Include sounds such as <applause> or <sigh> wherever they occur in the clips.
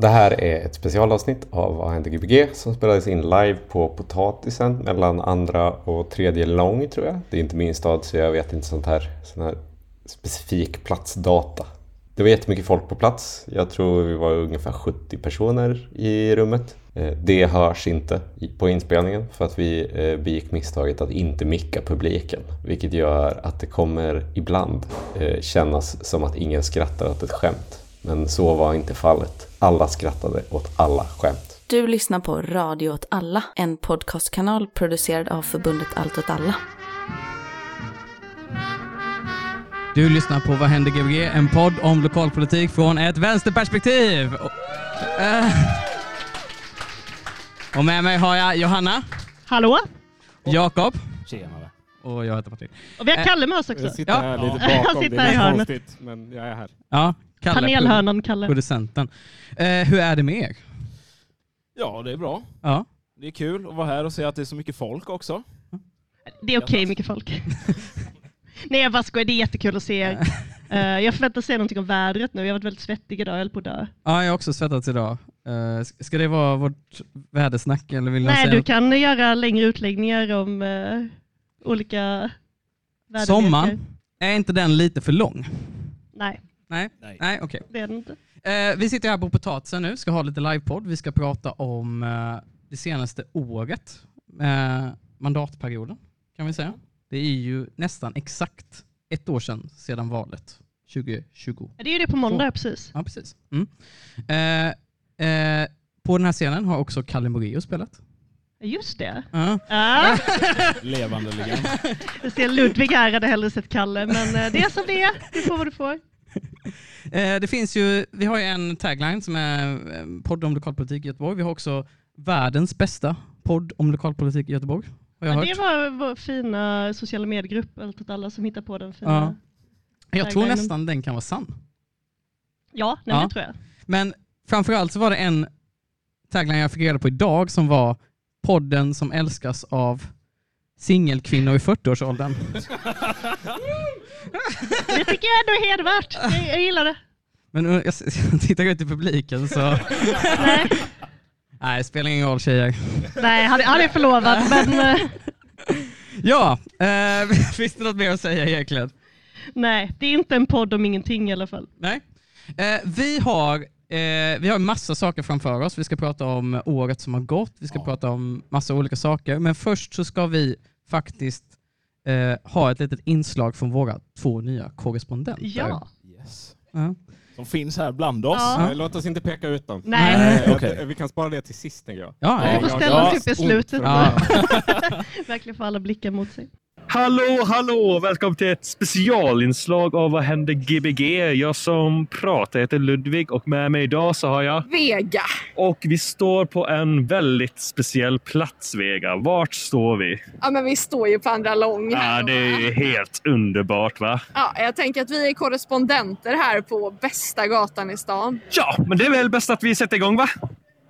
Det här är ett specialavsnitt av Vad händer Gbg som spelades in live på Potatisen mellan andra och tredje lång tror jag. Det är inte min stad så jag vet inte sånt här, sån här specifik platsdata. Det var jättemycket folk på plats. Jag tror vi var ungefär 70 personer i rummet. Eh, det hörs inte på inspelningen för att vi eh, begick misstaget att inte micka publiken. Vilket gör att det kommer ibland eh, kännas som att ingen skrattar åt ett skämt. Men så var inte fallet. Alla skrattade åt alla skämt. Du lyssnar på Radio åt alla, en podcastkanal producerad av förbundet Allt åt alla. Du lyssnar på Vad händer Gbg? En podd om lokalpolitik från ett vänsterperspektiv. Och, eh, och med mig har jag Johanna, Hallå? Jakob Tjenare. och jag heter Martin. Och vi har Kalle med oss också. Jag sitter Ja. här lite Jag bakom, sitter det här i är hörnet. lite konstigt men jag är här. Ja, Kalle, Panelhörnan Kalle. producenten. Eh, hur är det med er? Ja, det är bra. Ja. Det är kul att vara här och se att det är så mycket folk också. Det är okej mycket folk. <laughs> Nej jag bara skojar, det är jättekul att se er. Eh, jag förväntar se någonting om vädret nu, jag har varit väldigt svettig idag, jag höll på att dö. ja, jag har också svettats idag. Eh, ska det vara vårt vädersnack eller vill Nej säga du något? kan göra längre utläggningar om eh, olika väderlekar. Sommaren, är inte den lite för lång? Nej, Nej, Nej. nej okej. det är det inte. Eh, vi sitter här på Potatisen nu, ska ha lite livepodd. Vi ska prata om eh, det senaste året, eh, mandatperioden kan vi säga. Det är ju nästan exakt ett år sedan, sedan valet 2020. Det är ju det på måndag precis. Ja, precis. Mm. Eh, eh, på den här scenen har också Kalle Moraeus spelat. Just det. Ja. Ja, <laughs> Levande legend. jag ser Ludvig här, hade hellre sett Kalle, men eh, det är som det är. Du får vad du får. <laughs> Eh, det finns ju, vi har ju en tagline som är eh, podd om lokalpolitik i Göteborg. Vi har också världens bästa podd om lokalpolitik i Göteborg. Har jag Ja, hört. det var vår fina sociala mediegrupp, allt åt alla som hittar på den fina. Ja. Jag tror nästan den kan vara sann. Ja, nej, Ja. det tror jag. Men framförallt så var det en tagline jag fick reda på idag som var podden som älskas av singelkvinnor i 40-årsåldern. <laughs> Det tycker jag ändå är hedervärt. Jag, jag gillar det. Men uh, jag, <laughs> jag tittar ut i publiken så... <laughs> Nej, Nej, det spelar ingen roll tjejer. nej han, är- han är förlovad, men eh, Ja, eh, finns det något mer att säga egentligen? nej, det är inte en podd om ingenting i alla fall. Nej. Eh, vi har eh, vi har massa saker framför oss. Vi ska prata om året som har gått. Vi ska prata om massa olika saker. Men först så ska vi faktiskt eh, ha ett litet inslag från våra två nya korrespondenter. Ja. Yes. Ja. Som finns här bland oss. Ja. Låt oss inte peka ut dem. Nej, Nej. Eh, att- Vi kan spara det till sist tänker jag. Ja, vi ja, får jag- ställa oss upp i slutet. Ja. <laughs> Verkligen få alla blickar mot sig. Hallå, hallå! Välkommen till ett specialinslag av Vad händer Gbg? Jag som pratar heter Ludvig och med mig idag så har jag... Vega. Och vi står på en väldigt speciell plats, Vega. Vart står vi? Ja, men vi står ju på andra lång. Ja, det är helt underbart, va? Ja, jag tänker att vi är korrespondenter här på bästa gatan i stan. Ja, men det är väl bäst att vi sätter igång, va?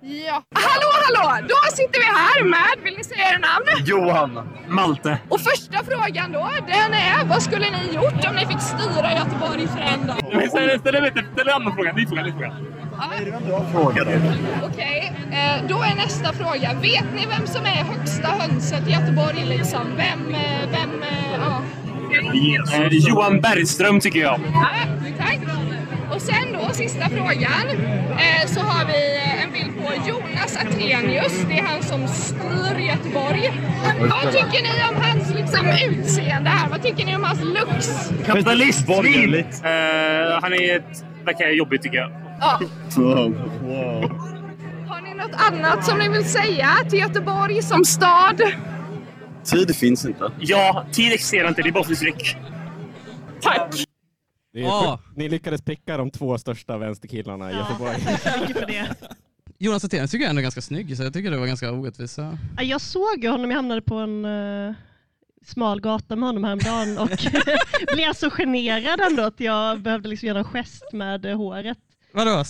Ja. Hallå, hallå! Då sitter med, vill ni säga era namn? Johan. Malte. Och första frågan då, den är vad skulle ni gjort om ni fick styra Göteborg för en dag? Ställ en annan fråga. Ny fråga, ny fråga. Fråga då. Okej, eh, då är nästa fråga. Vet ni vem som är högsta hönset i Göteborg liksom? Vem, eh, vem, eh, ja. Johan Bergström tycker jag. Ja, tack. Och sen då, sista frågan, eh, så har vi eh, en bild på Jonas Attenius. Det är han som styr Göteborg. Vad tycker ni om hans liksom, utseende här? Vad tycker ni om hans looks? Kapitalistsvin! Uh, han är ett... verkar jobbig tycker jag. Ja. Har ni något annat som ni vill säga till Göteborg som stad? Tid finns inte. Ja, tid existerar inte. Det är bottensryck. Tack! Det är Sjukt. Ni lyckades pricka de två största vänsterkillarna i Göteborg. <laughs> Mycket för det. Jonas Attenius tycker jag ändå är ganska snygg, så jag tycker det var ganska orättvisa. Ja, Jag såg ju honom, jag hamnade på en eh, smal gata med honom häromdagen och <laughs> blev så generad ändå att jag behövde liksom göra en gest med eh, håret. Vadå?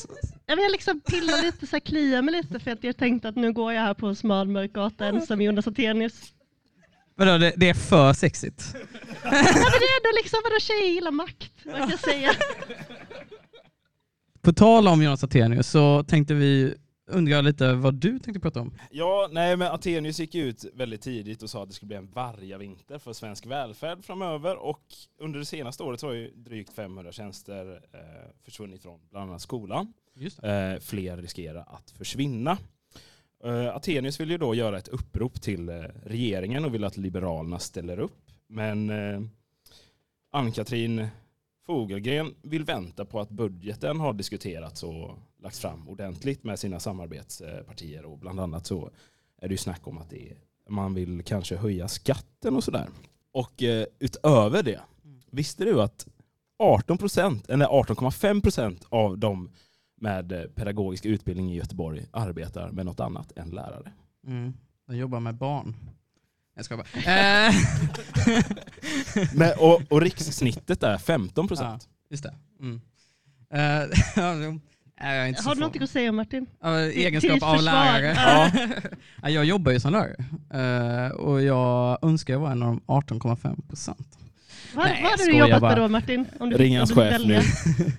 Jag vill liksom pilla lite, så här, klia mig lite för att jag tänkte att nu går jag här på en smal mörk gata ensam med Jonas Attenius. Vadå, det, det är för sexigt? Nej men det är ändå liksom, vadå tjejer gillar makt, vad kan jag säga? <laughs> På tal om Jonas Attenius så tänkte vi undra lite vad du tänkte prata om. Ja, nej men Atenius gick ut väldigt tidigt och sa att det skulle bli en vargavinter för svensk välfärd framöver och under det senaste året så har ju drygt 500 tjänster eh, försvunnit från bland annat skolan. Just Eh, fler riskerar att försvinna. Eh, Atenius vill ju då göra ett upprop till eh, regeringen och vill att Liberalerna ställer upp. Men eh, Ann-Katrin Fogelgren vill vänta på att budgeten har diskuterats och lagts fram ordentligt med sina samarbetspartier och bland annat så är det ju snack om att är, man vill kanske höja skatten och sådär. Och utöver det, visste du att 18 procent, eller 18,5 procent av de med eh, pedagogisk utbildning i Göteborg arbetar med något annat än lärare. Mm. Jag jobbar med barn. Jag ska bara. <laughs> <laughs> Men, och, och rikssnittet är 15 procent. just det. Mm. Eh, ja. <laughs> Nej, Har du något att säga Martin? Ja, till egenskap av försvar. lärare. Ja. Ja, jag jobbar ju som lärare eh, och jag önskar jag var en av de 18,5 procent. Vad, hade du jobbat med då Martin? Om du, Ring hans chef välja. nu.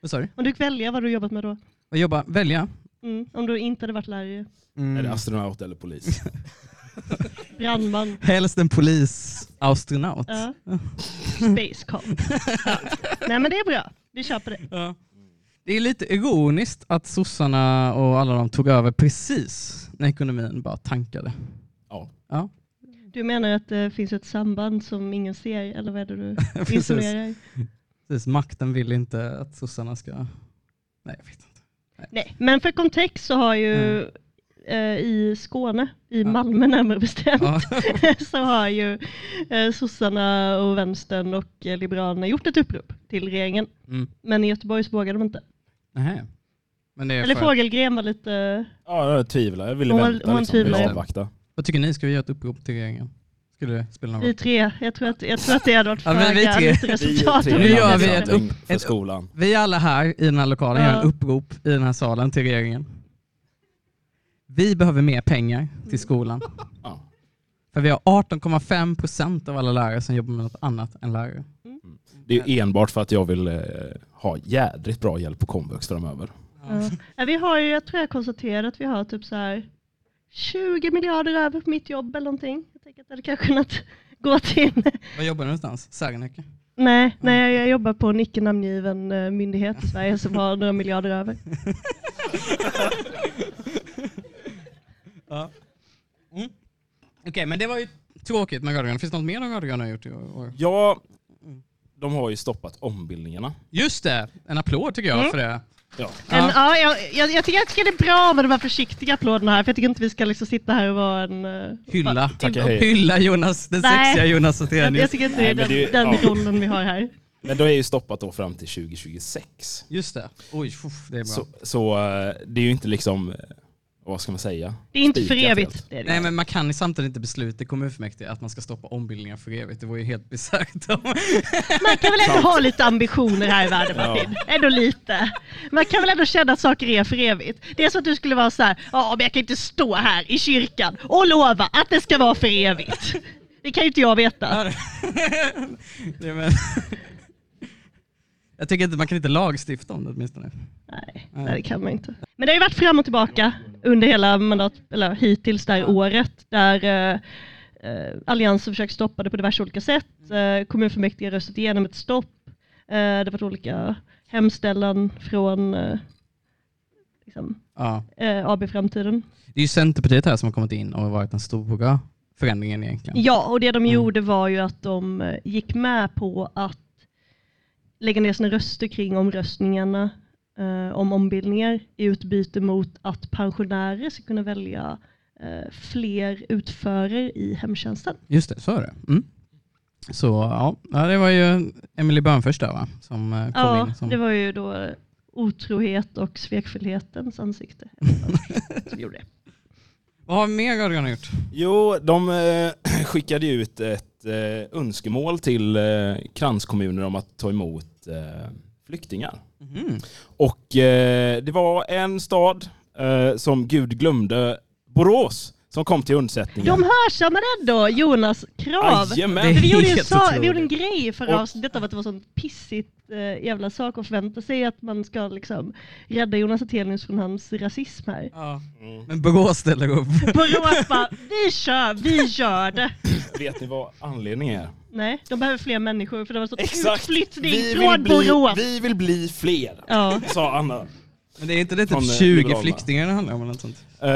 Vad sa du? Om du fick välja, vad du jobbat med då? Vad jobba? Välja? Mm. Om du inte hade varit lärare? Är det astronaut eller polis? <laughs> Brandman? Helst en polisastronaut. Ja. Space cop. Ja. Nej men det är bra, vi köper det. Ja. Det är lite ironiskt att sossarna och alla de tog över precis när ekonomin bara tankade. Ja. Ja, Du menar att det finns ett samband som ingen ser, eller vad är det du <laughs> insinuerar? Precis. Makten vill inte att sossarna ska... Nej, jag vet inte. Nej, men för kontext så har ju eh, i Skåne, i Malmö närmare bestämt, Ja. <laughs> så har ju eh, sossarna och vänstern och eh, liberalerna gjort ett upprop till regeringen. Mm. Men i Göteborg så vågade de inte. Är Eller för... Fågelgren var lite... Ja, jag tvivlar. Jag ville Hon vänta hon liksom. Ville avvakta. Vad tycker ni? Ska vi göra ett upprop till regeringen? Skulle det spela någon Vi tre, jag tror att, jag tror att det hade varit Ja, men vi tre. resultat. Vi Nu gör vi ett upp- för ett- skolan. Vi alla här i den här lokalen Ja. gör en upprop i den här salen till regeringen. Vi behöver mer pengar till skolan. Ja. För vi har 18,5 procent av alla lärare som jobbar med något annat än lärare. Det är ju enbart för att jag vill eh, ha jädrigt bra hjälp på komvux framöver. Ja. Ja, vi har ju, jag tror jag konstaterade att vi har typ så här 20 miljarder över på mitt jobb eller någonting. Tänker att det hade kanske kunnat <laughs> gå till... Var jobbar du någonstans? Särnäcke? Nej, nej, jag jobbar på en icke namngiven eh, myndighet i <laughs> Sverige som har några miljarder över. <laughs> Ja. Mm. Okej, men det var ju tråkigt med rödgröna. Finns det något mer de rödgröna har gjort i år? Ja, de har ju stoppat ombildningarna. Just det! En applåd tycker jag Mm. för det. Ja. Men, ja. jag, jag, jag tycker att det är bra med de här försiktiga applåderna här, för jag tycker inte vi ska liksom sitta här och vara en... eh, Hylla. Tacka hej. Hylla Jonas, den Nej. sexiga Jonas Jag, Attenius. jag tycker inte det är Nej, men den, det- den ja. rollen vi har här. Men det är ju stoppat då fram till 2026. Just det. Oj, fuff, det är bra. Så, så eh, det är ju inte liksom, eh, vad ska man säga? Det är inte för Spikat evigt. helt. Det det. Nej men man kan ju samtidigt inte besluta i kommunfullmäktige att man ska stoppa ombildningar för evigt. Det vore ju helt bisarrt. <laughs> Man kan väl ändå ha lite ambitioner här i världen Martin? Ändå lite. Man kan väl ändå känna att saker är för evigt. Det är så att du skulle vara så här, ja men jag kan inte stå här i kyrkan och lova att det ska vara för evigt. Det kan ju inte jag veta. <laughs> Nej, men... Jag tycker inte man kan inte lagstifta om det åtminstone. Nej, nej, det kan man inte. Men det har ju varit fram och tillbaka under hela mandat, eller hittills det här året, där eh, eh, Alliansen försökt stoppa det på diverse olika sätt. Eh, kommunfullmäktige röstat igenom ett stopp. Eh, det har varit olika hemställan från eh, liksom, Ja. eh, AB Framtiden. Det är ju Centerpartiet här som har kommit in och varit den stora förändringen egentligen. Ja, och det de Mm. gjorde var ju att de gick med på att lägga ner sina röster kring omröstningarna eh, om ombildningar i utbyte mot att pensionärer ska kunna välja eh, fler utförare i hemtjänsten. Just det, så är det. Mm. Så ja, det var ju Emily Börnfors där va? Som eh, kom Ja, in. Som... det var ju då otrohet och svekfullhetens ansikte. <laughs> som gjorde det. Vad har mer rödgröna gjort? Jo, de eh, <clears throat> skickade ut ett eh, önskemål till eh, kranskommuner om att ta emot eh, flyktingar. Mhm. Och eh, det var en stad eh, som Gud glömde, Borås, som kom till undsättning. De hörsammade ändå Jonas krav. Jajamän. För vi, gjorde en sa- vi gjorde en grej i förra Och- avsnittet av att det var sånt pissigt eh, jävla sak att förvänta sig att man ska liksom rädda Jonas Attenius från hans rasism här. Ja. Mm. Men Borås ställer upp. Borås bara, vi kör, vi gör det. Vet ni vad anledningen är? Nej, de behöver fler människor för det var så Exakt! utflyttning Vi från vill, bli, Borås. vi vill bli fler, Ja. sa Anna. Men det är inte det typ eh, 20 Liberalerna. flyktingar det handlar om eller något sånt? Eh,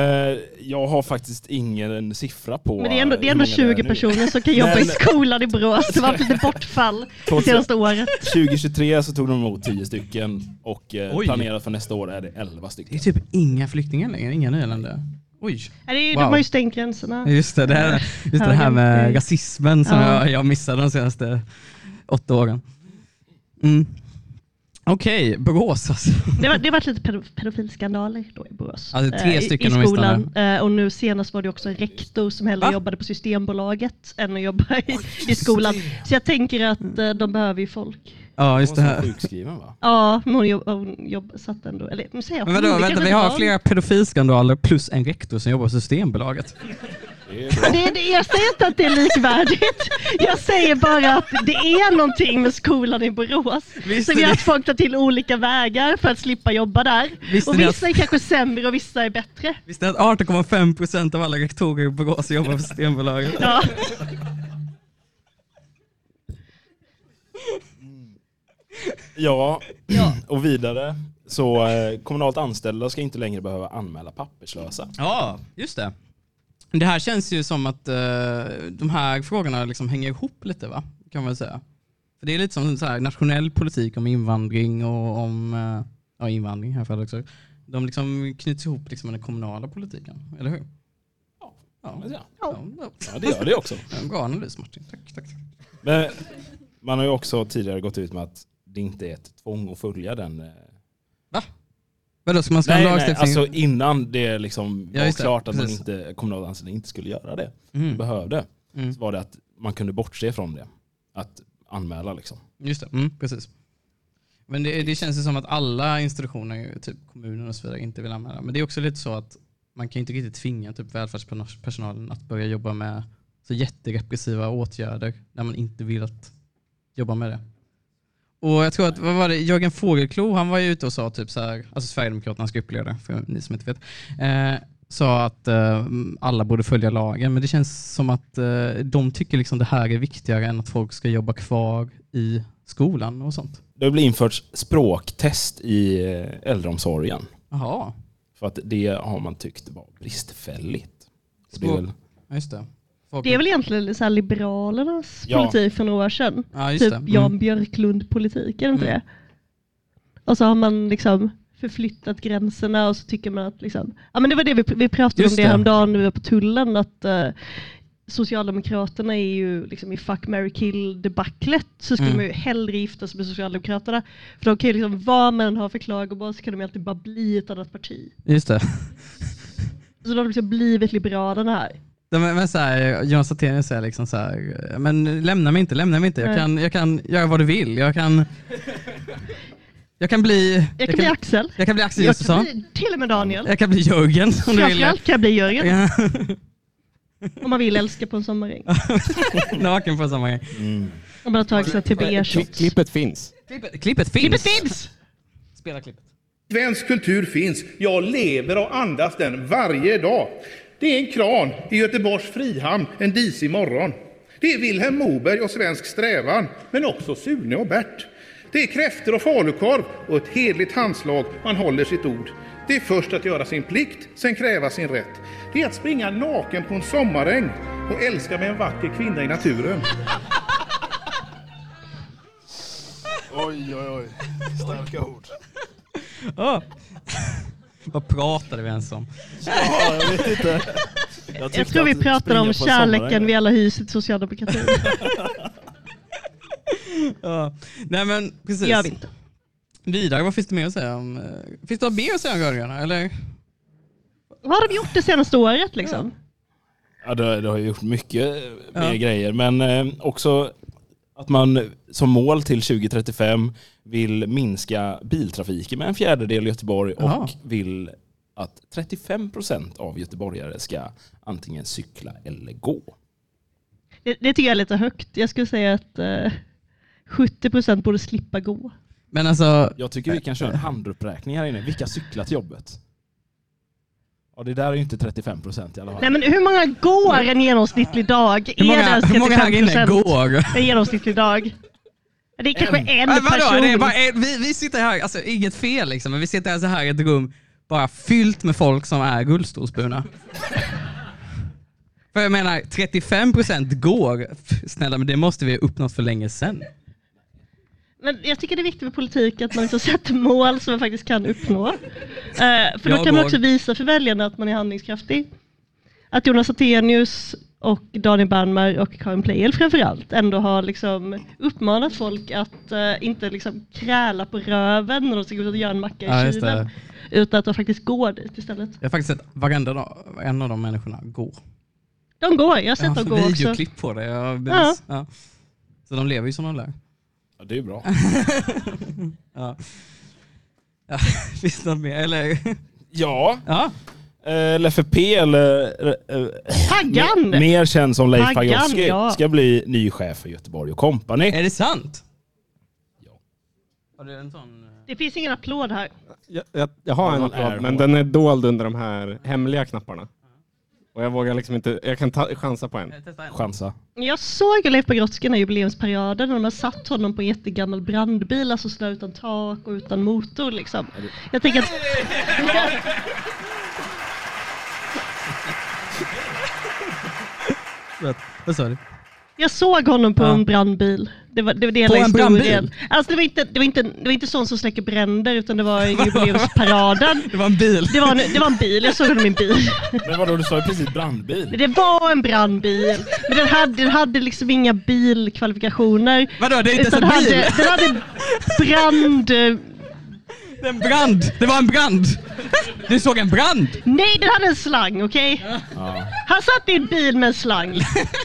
jag har faktiskt ingen siffra på Men det är ändå, det är ändå många det 20 nu. personer som kan jobba i skolan i Borås. Det var lite bortfall det 2000 senaste året. 2023 så tog de emot 10 stycken och eh, Oj. planerat för nästa år är det 11 Det är stycken. typ inga flyktingar längre, inga nyanlända. Oj. Det är, Wow. De har ju stängt gränserna. Just det, det, här, just det här med rasismen som Ja. jag, jag missade de senaste åtta åren. Mm. Okej, Borås alltså. Det har varit lite pedo- pedofilskandaler då i Borås. Alltså, tre eh, i- stycken I åtminstone. skolan. Eh, Och nu senast var det också en rektor som hellre Va? jobbade på Systembolaget än att jobba i, i skolan. Så jag tänker att eh, de behöver ju folk. Ja, just det här. sjukskriven va? Ja, men hon, jobb, hon jobb, satt ändå. Eller nu säger jag Men vadå, vänta, vi har var- flera pedofilskandaler plus en rektor som jobbar på Systembolaget. Det är. Det, det, jag säger inte att det är likvärdigt. Jag säger bara att det är någonting med skolan i Borås. Visste som gör att folk tar till olika vägar för att slippa jobba där. Visste och vissa är kanske sämre och vissa är bättre. Visste ni att 18,5% av alla rektorer i Borås jobbar på Systembolaget? Ja. Ja, och vidare så eh, kommunalt anställda ska inte längre behöva anmäla papperslösa. Ja, just det. Det här känns ju som att eh, de här frågorna liksom hänger ihop lite va? Kan man säga. För det är lite som så här, nationell politik om invandring och om eh, ja, invandring här fallet också. De liksom knyts ihop liksom med den kommunala politiken, eller hur? Ja. Ja, ja. ja. Ja, det gör det också. En bra analys Martin. Tack, tack. Men man har ju också tidigare gått ut med att det inte är ett tvång att följa den. eh, Vadå, ska man skriva Nej, nej, alltså innan det liksom Ja, var klart att man precis. inte, kommunalt anställda inte skulle göra det, mm. behövde, Mm. så var det att man kunde bortse från det. Att anmäla liksom. Just det, mm, precis. Men det, det känns ju som att alla institutioner, typ kommuner och så vidare, inte vill anmäla. Men det är också lite så att man kan inte riktigt tvinga typ välfärdspersonalen att börja jobba med så jätterepressiva åtgärder när man inte vill att jobba med det. Och jag tror att, vad var det, Jörgen Fågelklo, han var ju ute och sa typ så här, alltså Sverigedemokraternas gruppledare, för ni som inte vet, eh, sa att eh, alla borde följa lagen, men det känns som att eh, de tycker liksom det här är viktigare än att folk ska jobba kvar i skolan och sånt. Det har blivit införts språktest i eh, äldreomsorgen. Jaha, För att det har man tyckt var bristfälligt. Språk- väl, ja, just det. Folk- Det är väl egentligen så Liberalernas Ja. politik för några år sedan. ja, Typ det. Mm. Jan Björklund-politik, är det inte Mm. det? Och så har man liksom förflyttat gränserna och så tycker man att liksom, ja men det var det vi, vi pratade Just om det det. häromdagen när vi var på tullen, att eh, Socialdemokraterna är ju liksom i fuck, marry, kill debaclet så skulle Mm. man ju hellre gifta sig med Socialdemokraterna. För de kan ju liksom, vad man har för klagomål så kan de ju alltid bara bli ett annat parti. Just det. Så de har liksom blivit Liberalerna här. Men så här, Jonas Attenius säger liksom så här, men lämna mig inte, lämna mig inte. Jag kan, jag kan göra vad du vill. Jag kan, jag kan bli, Jag kan bli Axel. jag kan bli Axel Jag Josefsson. kan bli, till och med Daniel. Jag kan bli Jörgen om du vill. Framförallt kan jag bli Jörgen. Ja. Om man vill älska på en sommaräng. <laughs> Naken på samma gång. mm. Om man har tagit sig till B-shots. Klippet finns. Klippet, klippet finns. Klippet finns! Spela klippet. Svensk kultur finns. Jag lever och andas den varje dag. Det är en kran i Göteborgs Frihamn en disig morgon. Det är Vilhelm Moberg och Svensk Strävan, men också Sune och Bert. Det är kräftor och falukorv och ett hedligt handslag man håller sitt ord. Det är först att göra sin plikt, sen kräva sin rätt. Det är att springa naken på en sommaräng och älska med en vacker kvinna i naturen. Oj, oj, oj. Starka ord. Oh. Vad pratade vi ens om? Ja, jag vet inte. Jag tyckte tror vi att pratade om kärleken vi alla hyser till socialdemokratin. <laughs> Ja. Nej men precis. gör vi inte. Vidare, vad finns det mer att säga om? eh, Finns det något mer att säga om rödgröna? Eller? Vad har de gjort det senaste året liksom? Ja, det, det har ju gjort mycket eh, mer Ja. grejer, men eh, också att man som mål till 2035 vill minska biltrafiken med en fjärdedel i Göteborg och vill att 35 procent av göteborgare ska antingen cykla eller gå. Det, det tycker jag är lite högt. Jag skulle säga att eh, 70 procent borde slippa gå. Men alltså, Jag tycker vi kan köra en handuppräkning här inne. Vilka cyklar till jobbet? Ja, det där är ju inte 35 procent i alla fall. Nej men hur många går en genomsnittlig dag? hur många, är det hur många här inne 35%? går? En genomsnittlig dag? Det är kanske en, Äh, vadå? person. Det är bara, en- vi, vi sitter här, alltså inget fel liksom, men vi sitter alltså här i ett rum bara fyllt med folk som är rullstolsburna. För jag menar, 35% går, snälla men det måste vi ha uppnått för länge sedan. Men jag tycker det är viktigt med politik att man liksom <laughs> sätter mål som man faktiskt kan uppnå. Eh, för då Jag kan man går. också visa för väljarna att man är handlingskraftig. Att Jonas Attenius och Daniel Bandmer och Karin Pleijel framförallt ändå har liksom uppmanat folk att eh, inte liksom kräla på röven när de ska gå ut och göra en macka i Ja, just kylen. Utan att de faktiskt går dit istället. Jag har faktiskt sett varenda dag, en av de människorna gå. De går, jag har Jag sett har dem gå också. videoklipp på det. Jag, Ja. ja. Så de lever ju som de lär. Ja, det är bra. <laughs> ja. Ja, <laughs> finns det något mer? Eller? Ja. ja. Eh, LFP eller... eh, Taggan! mer- Mer känd som Leif Pagrotsky ja. ska bli ny chef för Göteborg och Company. Är det sant? Har du en sån? Det finns ingen applåd här. Jag, jag, jag har en applåd, men den är dold under de här hemliga knapparna. Och jag vågar liksom inte, jag kan ta, chansa på en. Chansa. Jag såg Leif Pagrotsky när jubileumsparaden och de har satt honom på en jättegammal brandbil, alltså sådär utan tak och utan motor liksom. Jag tänker att... Vad sa du? Jag såg honom på Ja. en brandbil. Det var, det var det På en brandbil? Alltså det var, inte, det, var inte, det var inte sån som släcker bränder utan det var <laughs> jubileumsparaden. Det var en bil. Det var en, det var en bil, jag såg honom i en bil. <laughs> Men vadå, du sa ju precis brandbil. Det var en brandbil, men den hade, den hade liksom inga bilkvalifikationer. Vadå, det är inte ens en bil? hade, den hade brand... En brand! Det var en brand! Du såg en brand? Nej, den hade en slang, okej? Han satt i en bil med en slang.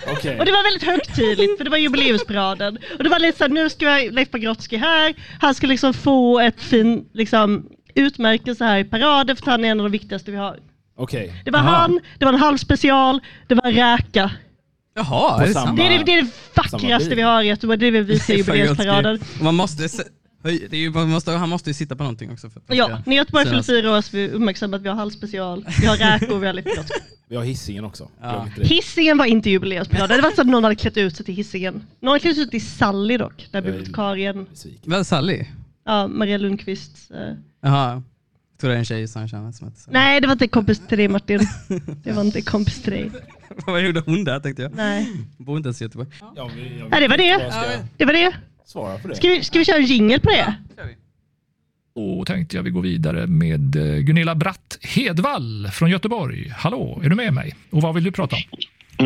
Okej. Och det var väldigt högtidligt för det var jubileumsparaden. Och det var lite såhär, nu ska jag Leif Pagrotsky här, han ska liksom få ett fin liksom, utmärkelse här i paraden för han är en av de viktigaste vi har. Okej. Det var Jaha. han, det var en halv special, det var en räka. Jaha, är det samma-? Det är det, det, är det vackraste vi har i Göteborg, det vill vi i <laughs> jubileumsparaden. Man måste, det är ju, man måste, han måste ju sitta på någonting också. För att han Ja, när Göteborg fyller fyra år så vi uppmärksamma att vi har halvspecial, vi har räkor, vi har Pagrotsky. Vi har hissingen också. Ja. Hisingen var inte jubileumsparaden, det var så att någon hade klätt ut sig till Hisingen. Någon hade klätt ut sig till Sally dock, där bibliotekarien. Vad Sally? ja, Maria Lundqvist. Eh. Jaha. Jag tror det är en tjej som jag känner som heter Sally. Nej, det var inte kompis till dig Martin. <laughs> Det var inte kompis till dig. Vad gjorde hon där tänkte jag? Nej. Hon bor inte ens i Göteborg. Ja, vi- jag Nej, det var det. ska Det var det. Svara på det. Ska vi, ska vi köra en jingle på det? Och tänkte jag vi går vidare med eh, Gunilla Bratt Hedvall från Göteborg. Hallå, är du med mig? Och vad vill du prata om?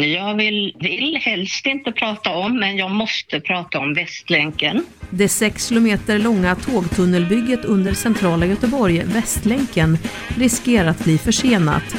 Jag vill, vill helst inte prata om, men jag måste prata om Västlänken. Det 6 kilometer långa tågtunnelbygget under centrala Göteborg, Västlänken, riskerar att bli försenat.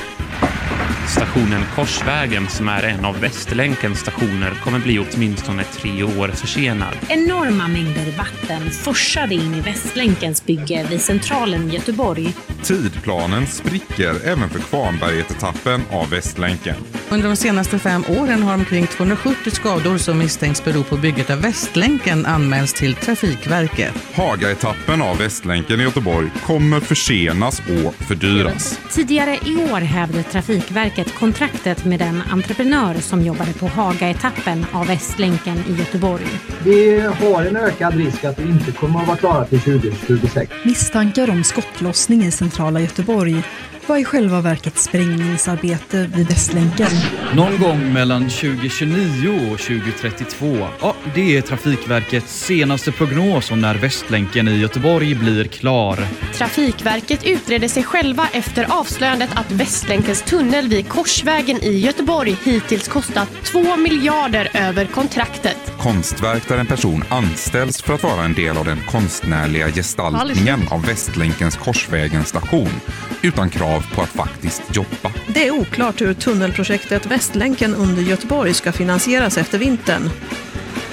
Stationen Korsvägen, som är en av Västlänkens stationer, kommer bli åtminstone tre år försenad. Enorma mängder vatten forsade in i Västlänkens bygge vid centralen i Göteborg. Tidplanen spricker även för Kvarnberget-etappen av Västlänken. Under de senaste fem åren har omkring 270 skador som misstänks bero på bygget av Västlänken anmälts till Trafikverket. Haga-etappen av Västlänken i Göteborg kommer försenas och fördyras. Tidigare i år hävde Trafikverket kontraktet med den entreprenör som jobbade på Haga-etappen av Västlänken i Göteborg. Vi har en ökad risk att vi inte kommer att vara klara till 2026. Misstankar om skottlossning i centrala Göteborg var i själva verket sprängningsarbete vid Västlänken. Någon gång mellan 2029 och 2032. Ja, det är Trafikverkets senaste prognos om när Västlänken i Göteborg blir klar. Trafikverket utreder sig själva efter avslöjandet att Västlänkens tunnel vid Korsvägen i Göteborg hittills kostat 2 miljarder över kontraktet. Konstverk där en person anställs för att vara en del av den konstnärliga gestaltningen av Västlänkens Korsvägen station utan krav på att faktiskt jobba. Det är oklart hur tunnelprojektet Västlänken under Göteborg ska finansieras efter vintern.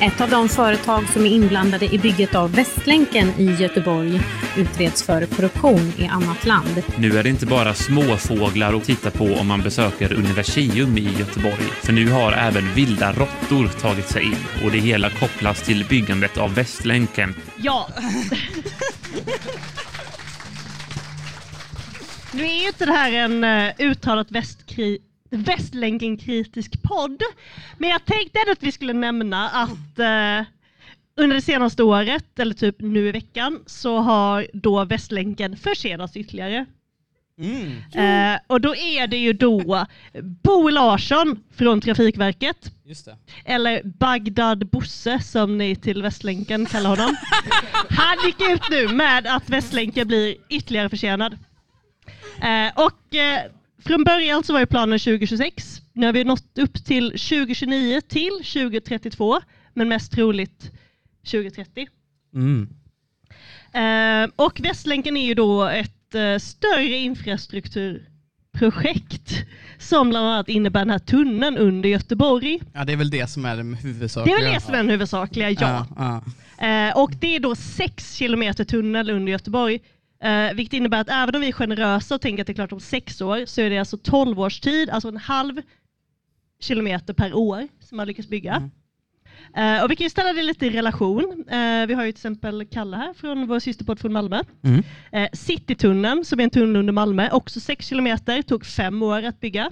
Ett av de företag som är inblandade i bygget av Västlänken i Göteborg utreds för korruption i annat land. Nu är det inte bara småfåglar att titta på om man besöker Universium i Göteborg. För nu har även vilda råttor tagit sig in och det hela kopplas till byggandet av Västlänken. Ja. <laughs> Nu är ju inte det här en uh, uttalat västkri Västlänken-kritisk podd, men jag tänkte ändå att vi skulle nämna att uh, under det senaste året, eller typ nu i veckan, så har då Västlänken försenats ytterligare. Mm. Eh, och då är det ju då Bo Larsson från Trafikverket, Just det. eller Bagdad Bosse som ni till Västlänken kallar honom. Han gick ut nu med att Västlänken blir ytterligare försenad. Eh, och eh, från början så var ju planen 2026. Nu har vi nått upp till 2029 till 2032, men mest troligt 2030. Mm. Eh, och Västlänken är ju då ett större infrastrukturprojekt som bland annat innebär den här tunneln under Göteborg. Ja, det är väl det som är det Det huvudsakliga. är väl det som är den huvudsakliga, ja. ja. Eh, och det är då 6 kilometer tunnel under Göteborg. Eh, vilket innebär att även om vi är generösa och tänker att det är klart om sex år så är det alltså 12 års tid, alltså en halv kilometer per år som man lyckas bygga. Eh, och vi kan ju ställa det lite i relation. Eh, vi har ju till exempel Kalle här från vår systerpodd från Malmö. Mm. Eh, Citytunneln som är en tunnel under Malmö, också 6 kilometer, tog fem år att bygga.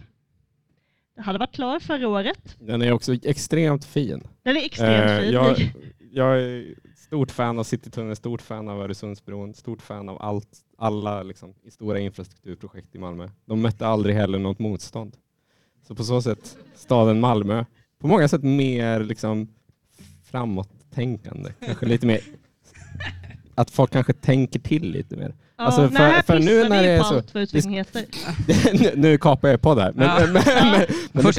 Den hade varit klar förra året. Den är också extremt fin. Den är extremt Eh, fin. Jag, jag är stort fan av Citytunneln, stort fan av Öresundsbron, stort fan av allt, alla liksom, stora infrastrukturprojekt i Malmö. De mötte aldrig heller något motstånd. Så på så sätt, staden Malmö, på många sätt mer liksom, framåttänkande. Kanske lite mer <laughs> att folk kanske tänker till lite mer. Ja, Alltså, nej, för, nu när det är så... <laughs> nu, nu kapar jag på där. Men, Ja. <laughs> men, men,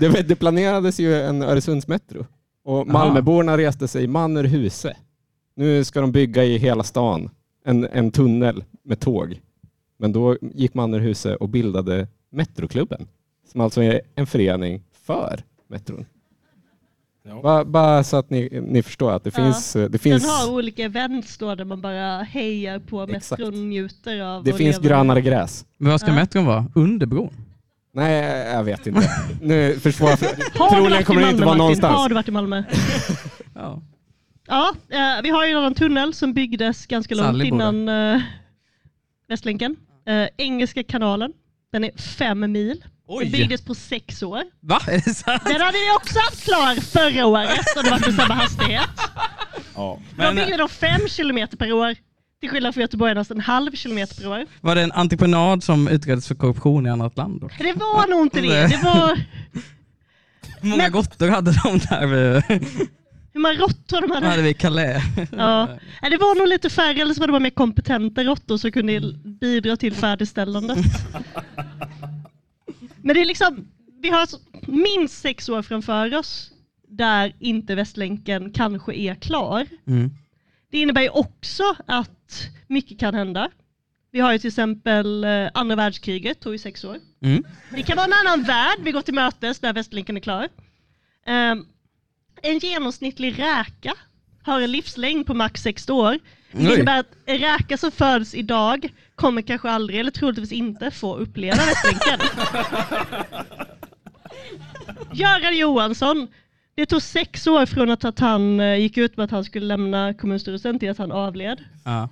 men det, det planerades ju en Öresundsmetro och Malmöborna reste sig man ur huse. Nu ska de bygga i hela stan en, en tunnel med tåg. Men då gick man ur huse och bildade Metroklubben som alltså är en förening för metron. Bara, bara så att ni, ni förstår att det Ja. finns... Det finns Den har olika events då där man bara hejar på Exakt. metron och njuter av Det finns lever. grönare gräs. Men vad ska Ja. metron vara? Under bron? Nej, jag vet inte. Nu försvårar du Troligen kommer det inte vara någonstans. Har du varit i Malmö? <laughs> Ja. Ja, eh, vi har ju en annan tunnel som byggdes ganska långt Sally bor innan eh, Västlänken. Eh, Engelska kanalen. Den är fem mil. Oj. Den byggdes på sex år. Va? Är det sant? Den hade vi också haft klar förra året om det var med samma hastighet. <laughs> Ja. De byggde då fem kilometer per år. Till skillnad från göteborgarnas en halv kilometer per år. Var det en entreprenad som utreddes för korruption i annat land? Då? Det var nog inte det. Det var Hur många råttor hade de där? hur många råttor de hade. hade vi Calais? Ja. Det var nog lite färre, eller så var det bara mer kompetenta råttor som kunde bidra till färdigställandet. Men det är liksom, vi har alltså minst sex år framför oss där inte Västlänken kanske är klar. Mm. Det innebär ju också att mycket kan hända. Vi har ju till exempel eh, andra världskriget, tog ju sex år. Mm. Det kan vara en annan värld vi går till mötes när Västlänken är klar. Ehm, en genomsnittlig räka har en livslängd på max 60 år. Det Oj. innebär att en räka som föds idag kommer kanske aldrig, eller troligtvis inte, få uppleva Västlänken. <laughs> Göran Johansson, det tog sex år från att han eh, gick ut med att han skulle lämna kommunstyrelsen till att han avled. Ja.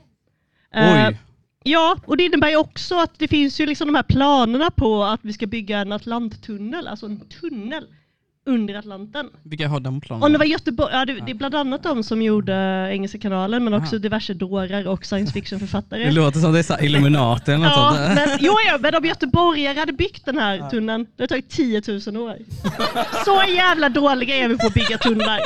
Eh, Oj. Ja, och det innebär ju också att det finns ju liksom de här planerna på att vi ska bygga en Atlanttunnel, alltså en tunnel under Atlanten. Vilka har de planerna? Om det var Göteborg, ja, det, det är bland annat de som gjorde Engelska kanalen men också Aha. diverse dårar och science fiction-författare. Det låter som det är så Illuminati eller något Ja, sånt. men, jo, ja, men om göteborgare hade byggt den här tunneln, det hade tagit 10 000 år. Så jävla dåliga är vi på att bygga tunnlar.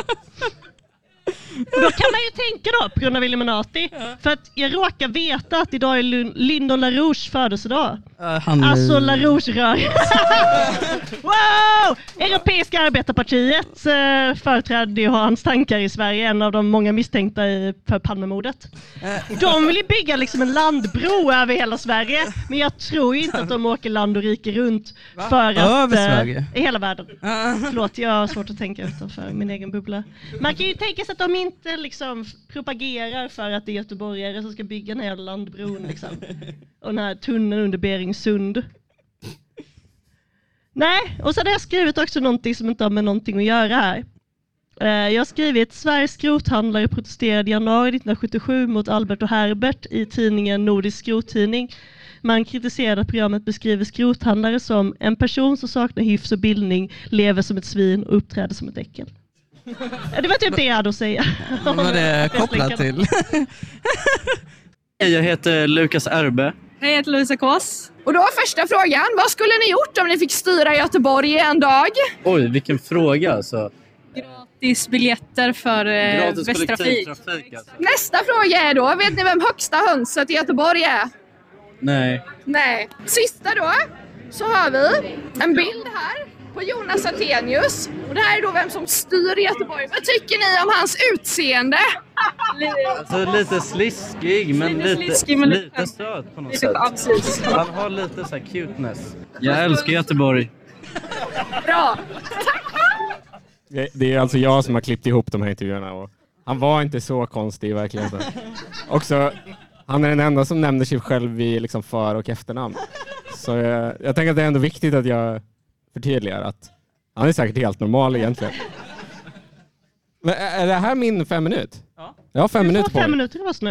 Och då kan man ju tänka då, på grund av Illuminati, för att jag råkar veta att idag är Lyn- Lyndon LaRouche födelsedag. han- Alltså LaRouche-rörelsen. <laughs> wow! Europeiska arbetarpartiet eh, företrädde ju hans tankar i Sverige, en av de många misstänkta i, för Palmemordet. De vill ju bygga liksom en landbro över hela Sverige, men jag tror ju inte att de åker land och rike runt för att... Över eh, Sverige? I hela världen. Förlåt, jag har svårt att tänka utanför min egen bubbla. Man kan ju tänka sig att de inte liksom propagerar för att det är göteborgare som ska bygga den här landbron liksom. <laughs> Och den här tunneln under Beringsund. Nej, och så hade jag skrivit också någonting som inte har med någonting att göra här. Eh, Jag har skrivit Sveriges skrothandlare protesterade i januari 1977 mot Albert och Herbert i tidningen Nordisk skrottidning. Man kritiserade att programmet beskriver skrothandlare som en person som saknar hyfs och bildning, lever som ett svin och uppträder som ett äckel. Det var typ det jag hade att säga. Vad var det kopplat till? Hej, jag heter Lukas Erbe. Hej, jag heter Lovisa Kås. Och då var första frågan, vad skulle ni gjort om ni fick styra Göteborg en dag? Oj, vilken fråga alltså. Gratis biljetter för eh, Västtrafik. alltså. Nästa fråga är då, vet ni vem högsta hönset i Göteborg är? Nej. Nej. Sista då, så har vi en bild här på Jonas Attenius. Och det här är då vem som styr Göteborg. Vad tycker ni om hans utseende? Alltså lite sliskig men Lite lite, sliskig, men lite- lite söt på något Lite- sätt. Han har lite så här cuteness. Jag älskar Göteborg. Bra! Det, det är alltså jag som har klippt ihop de här intervjuerna och han var inte så konstig i verkligheten. Också, han är den enda som nämner sig själv i liksom för och efternamn. Så jag, jag tänker att det är ändå viktigt att jag förtydligar att han är säkert helt normal egentligen. Men är det här min fem minut? Ja. Jag har fem Du minuter på fem mig. minuter av oss nu.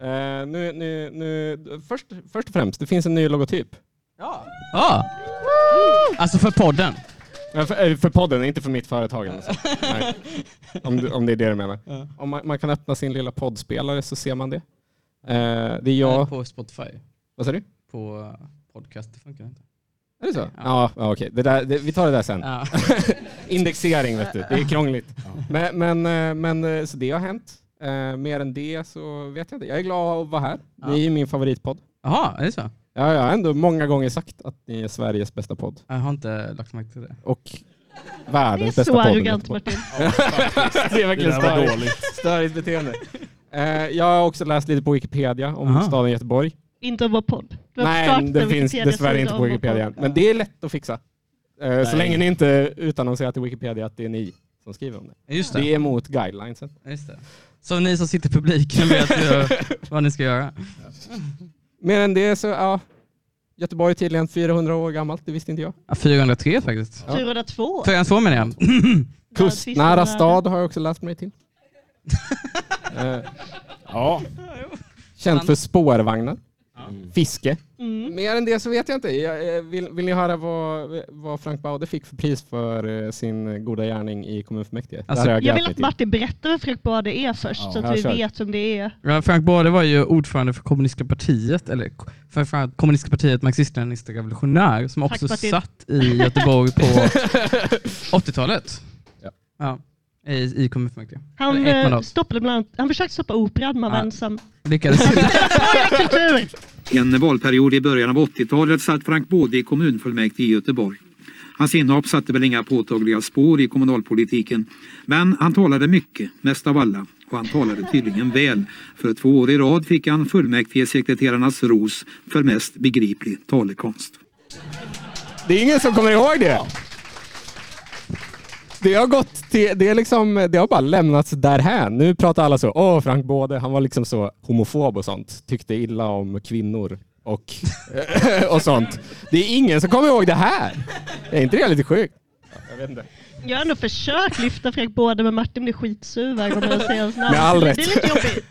Eh, nu, nu, nu, först, först och främst, det finns en ny logotyp. Ja. Alltså för podden? Ja, för, eh, för podden, inte för mitt företag. Alltså. Nej. Om, du, om det är det du menar. Ja. Om man, man kan öppna sin lilla poddspelare så ser man det. Eh, det är jag... På Spotify. Vad sa du? På eh, podcast, det funkar inte. Är det så? Ja, ja okej. Det där, det, vi tar det där sen. Ja. <laughs> Indexering, vet du. Det är krångligt. Men, men, eh, men eh, så det har hänt. Eh, mer än det så vet jag inte. Jag är glad att vara här. Ni är min favoritpodd. Jaha, är det så? Ja, jag har ändå många gånger sagt att ni är Sveriges bästa podd. Jag har inte lagt märke till det. Och världens Det är bästa så podd. arrogant. Martin. <laughs> Ja, faktiskt. det är verkligen Det störigt. dåligt. störigt beteende. Jag har också läst lite på Wikipedia om Aha. staden Göteborg. Inte vår podd. Nej, det finns dessvärre inte på Wikipedia. Men det är lätt att fixa. Eh, så Nej. länge ni inte utannonserar till Wikipedia att det är ni som skriver om det. Just det. Det är emot guidelinesen. Just det. Så ni som sitter i publiken vet ju <laughs> vad ni ska göra. Mer än det så, ja. Göteborg är tydligen 400 år gammalt, det visste inte jag. Ja, 403 faktiskt. Ja. 402. 402 menar jag. <clears throat> Kustnära stad har jag också läst mig till. <laughs> Eh, Ja. Känt för spårvagnar, fiske. Mm. Mer än det så vet jag inte. Jag, eh, vill, vill ni höra vad, vad Frank Baude fick för pris för eh, sin goda gärning i kommunfullmäktige? Alltså, Jag grävt vill att till. Martin berättar vad Frank Baude är först, Ja. så att vi kör. vet vem det är. Ja, Frank Baude var ju ordförande för kommunistiska partiet, eller framförallt kommunistiska partiet marxist-leninistiska revolutionär, som Tack, också Martin. satt i Göteborg på <laughs> 80-talet. Ja. I, i kommunfullmäktige. Han, eh, stoppade bland annat, han försökte stoppa operan, men Ja. ensam. Lyckades inte. <laughs> En valperiod i början av 80-talet satt Frank Baude i kommunfullmäktige i Göteborg. Hans inhopp satte väl inga påtagliga spår i kommunalpolitiken, men han talade mycket, mest av alla, och han talade tydligen väl. För två år i rad fick han fullmäktigesekreterarnas ros för mest begriplig talekonst. Det är ingen som kommer ihåg det. Det har gått till, det är liksom, det har bara lämnats därhän. Nu pratar alla så, åh Frank Baude, han var liksom så homofob och sånt. Tyckte illa om kvinnor och, <laughs> och sånt. Det är ingen som kommer ihåg det här. Är inte det lite sjukt? Jag vet inte. Jag har ändå försökt lyfta Frank Baude, men Martin blir skitsur varje gång jag säger hans namn. Med all Det- rätt. Det är lite jobbigt.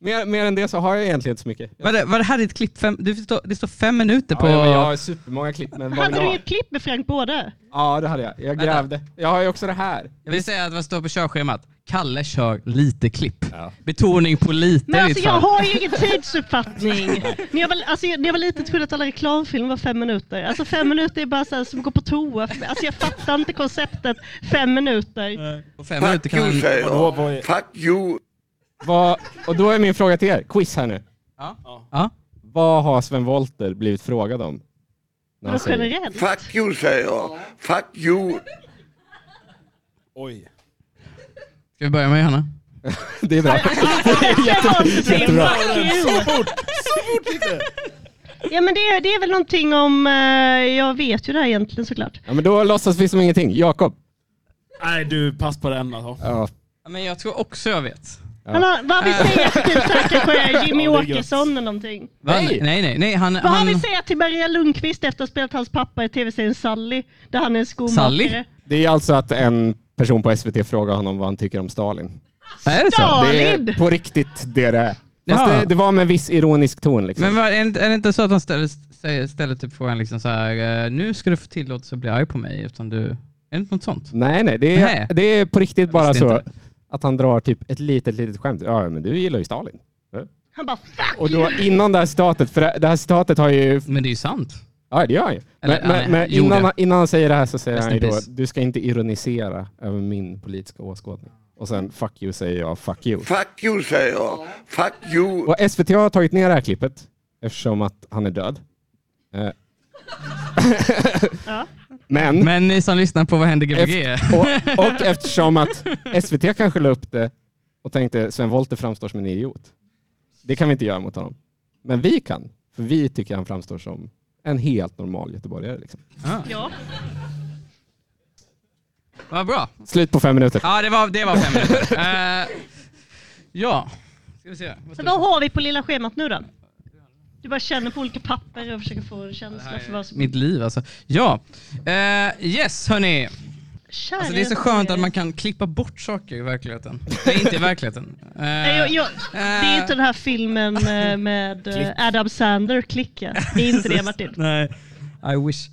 Mer, mer än det så har jag egentligen inte så mycket. Var det, var det här ditt klipp? Fem, det, står, det står fem minuter på... Ja, ja, men jag har supermånga klipp. Men vad Hade du du inget klipp med Frank Baude? Ja, det hade jag. Jag grävde. Jag har ju också det här. Jag vill säga att vad står på körschemat? Kalle kör lite klipp. Betoning på lite Men alltså jag har ju ingen tidsuppfattning. <laughs> När jag, var, alltså, när jag var liten trodde jag att alla reklamfilmer var fem minuter. Alltså fem minuter är bara så här, som att gå på toa. Alltså jag fattar inte konceptet fem minuter. På fem minuter kan man... Vadå, vad är- Vad, och då är min fråga till er, quiz här nu. Ja. Ja. Vad har Sven Wollter blivit frågad om? När han Vadå säger- generellt? Fuck you säger jag. Fuck you. Oj. Ska vi börja med Johanna? <laughs> det är bra. <laughs> <laughs> Jättebra. Så fort! Så fort gick det! Ja men det är, det är väl någonting om, eh, jag vet ju det här egentligen såklart. Ja, men då låtsas vi som ingenting. Jakob. Nej, du, pass på den alltså. Ja. Men jag tror också jag vet. Han har, vad vi säger till typ såhär kanske <laughs> Jimmy. Åkesson eller någonting. Nej, nej, nej. Han, Vad har han, vi säga till Maria Lundqvist efter att ha spelat hans pappa i tv-serien Sally? Där han är en skomakare. Det är alltså att en person på SVT frågar honom vad han tycker om Stalin. Är det så? Det är Stalin! på riktigt det det är. Fast Ja. det, det var med viss ironisk ton. Liksom. Men var, är, det inte- är det inte så att han ställer, säger, ställer typ frågan liksom så här, eh, nu ska du få tillåtelse att bli arg på mig utan du... Är det inte något sånt? Nej, nej, det är, Nej. det är på riktigt bara så inte. Att han drar typ ett litet, litet skämt. Ja, men du gillar ju Stalin. Han bara fuck Och då innan det här citatet, för det här citatet har ju... Men det är ju sant. Ja, det gör han ju. Eller, Men, men, men innan, han- innan han säger det här så säger Rest han ju in då, peace. du ska inte ironisera över min politiska åskådning. Och sen fuck you säger jag, fuck you. Fuck you säger jag. Fuck you. Och SVT har tagit ner det här klippet eftersom att han är död. Eh. Men, Men ni som lyssnar på Vad händer Gbg? och, och eftersom att SVT kanske la upp det och tänkte Sven Wollter framstår som en idiot. Det kan vi inte göra mot honom. Men vi kan, för vi tycker han framstår som en helt normal göteborgare. Liksom. Ah. Ja. Vad bra. Slut på fem minuter. Ja, det var, det var fem minuter. Eh, ja, ska vi se. Så vad har vi på lilla schemat nu då? Du bara känner på olika papper och försöker få en känsla för vad som... Mitt liv alltså. Ja, eh, yes hörni. Alltså, det är så skönt att man kan klippa bort saker i verkligheten. Nej, inte i verkligheten. Eh, <laughs> Nej, jag, jag, det är inte den här filmen eh, med eh. Adam Sandler, Klicka. Det är inte det <laughs> Martin. Nej, I wish.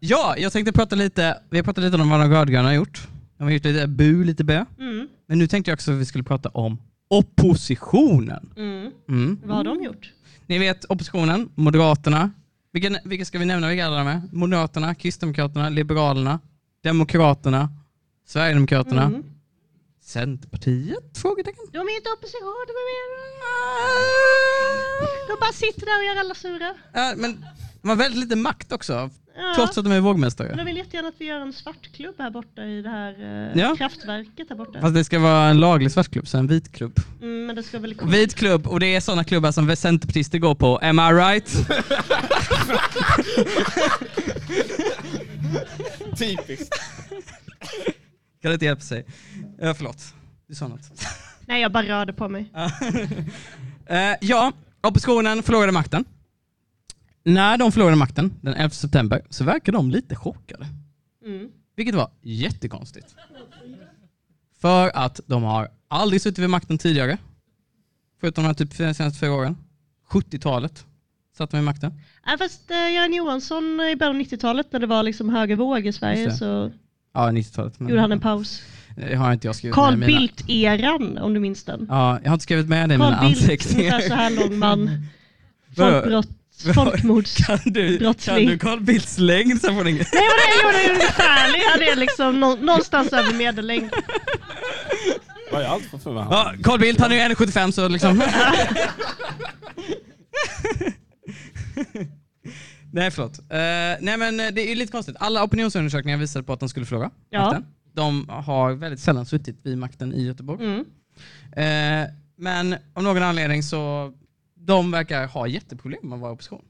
Ja, jag tänkte prata lite, vi har pratat lite om vad de rödgröna har gjort. De har gjort lite bu, lite bö. Mm. Men nu tänkte jag också att vi skulle prata om oppositionen. Mm. Mm. Vad har de gjort? Ni vet oppositionen, Moderaterna. Vilka, vilka ska vi nämna vilka alla de är? Moderaterna, Kristdemokraterna, Liberalerna, Demokraterna, Sverigedemokraterna, Mm. Centerpartiet? Frågetecken. De är inte opposition, de är mer... De bara sitter där och gör alla sura. Ja, men de har väldigt lite makt också, Ja. trots att de är Men vågmästare. de vill jättegärna att vi gör en svartklubb här borta i det här eh, Ja. kraftverket här borta. Fast det ska vara en laglig svartklubb, så en vit klubb. Mm, men det ska väl Vit klubb, och det är sådana klubbar som centerpartister går på. Am I right? <laughs> Typiskt. Kan det inte hjälpa sig? Ja, förlåt. Du sa något. Nej, jag bara rörde på mig. <laughs> Eh, ja, oppositionen förlorade makten. När de förlorade makten den 11 september så verkar de lite chockade. Mm. Vilket var jättekonstigt. För att de har aldrig suttit vid makten tidigare. Förutom de här typ senaste fyra åren. 70-talet satt de vid makten. Äh, fast eh, Göran Johansson i början av 90-talet när det var liksom höger våg i Sverige så Ja, 90-talet. men- gjorde han en paus. Det har inte jag skrivit Carl med. Bildt-eran om du minns den. Ja, jag har inte skrivit med det i mina Carl Bildt, anteckningar. ungefär så här lång man. <laughs> Vadå? Folkbrott, Vadå? folkmords... Kan du, kan brottsling. du Carl Bildts längd så får ni inget. Nej men det gjorde ungefärlig. Han är liksom nå- någonstans över medellängd. Vad är allt för för mig? Ja, Carl Bildt han är ju 1,75 så liksom. <laughs> nej förlåt. Eh, nej men det är ju lite konstigt. Alla opinionsundersökningar visade på att de skulle förlora Ja. makten. De har väldigt sällan suttit vid makten i Göteborg. Mm. Eh, men av någon anledning så de verkar ha jätteproblem med att vara i opposition.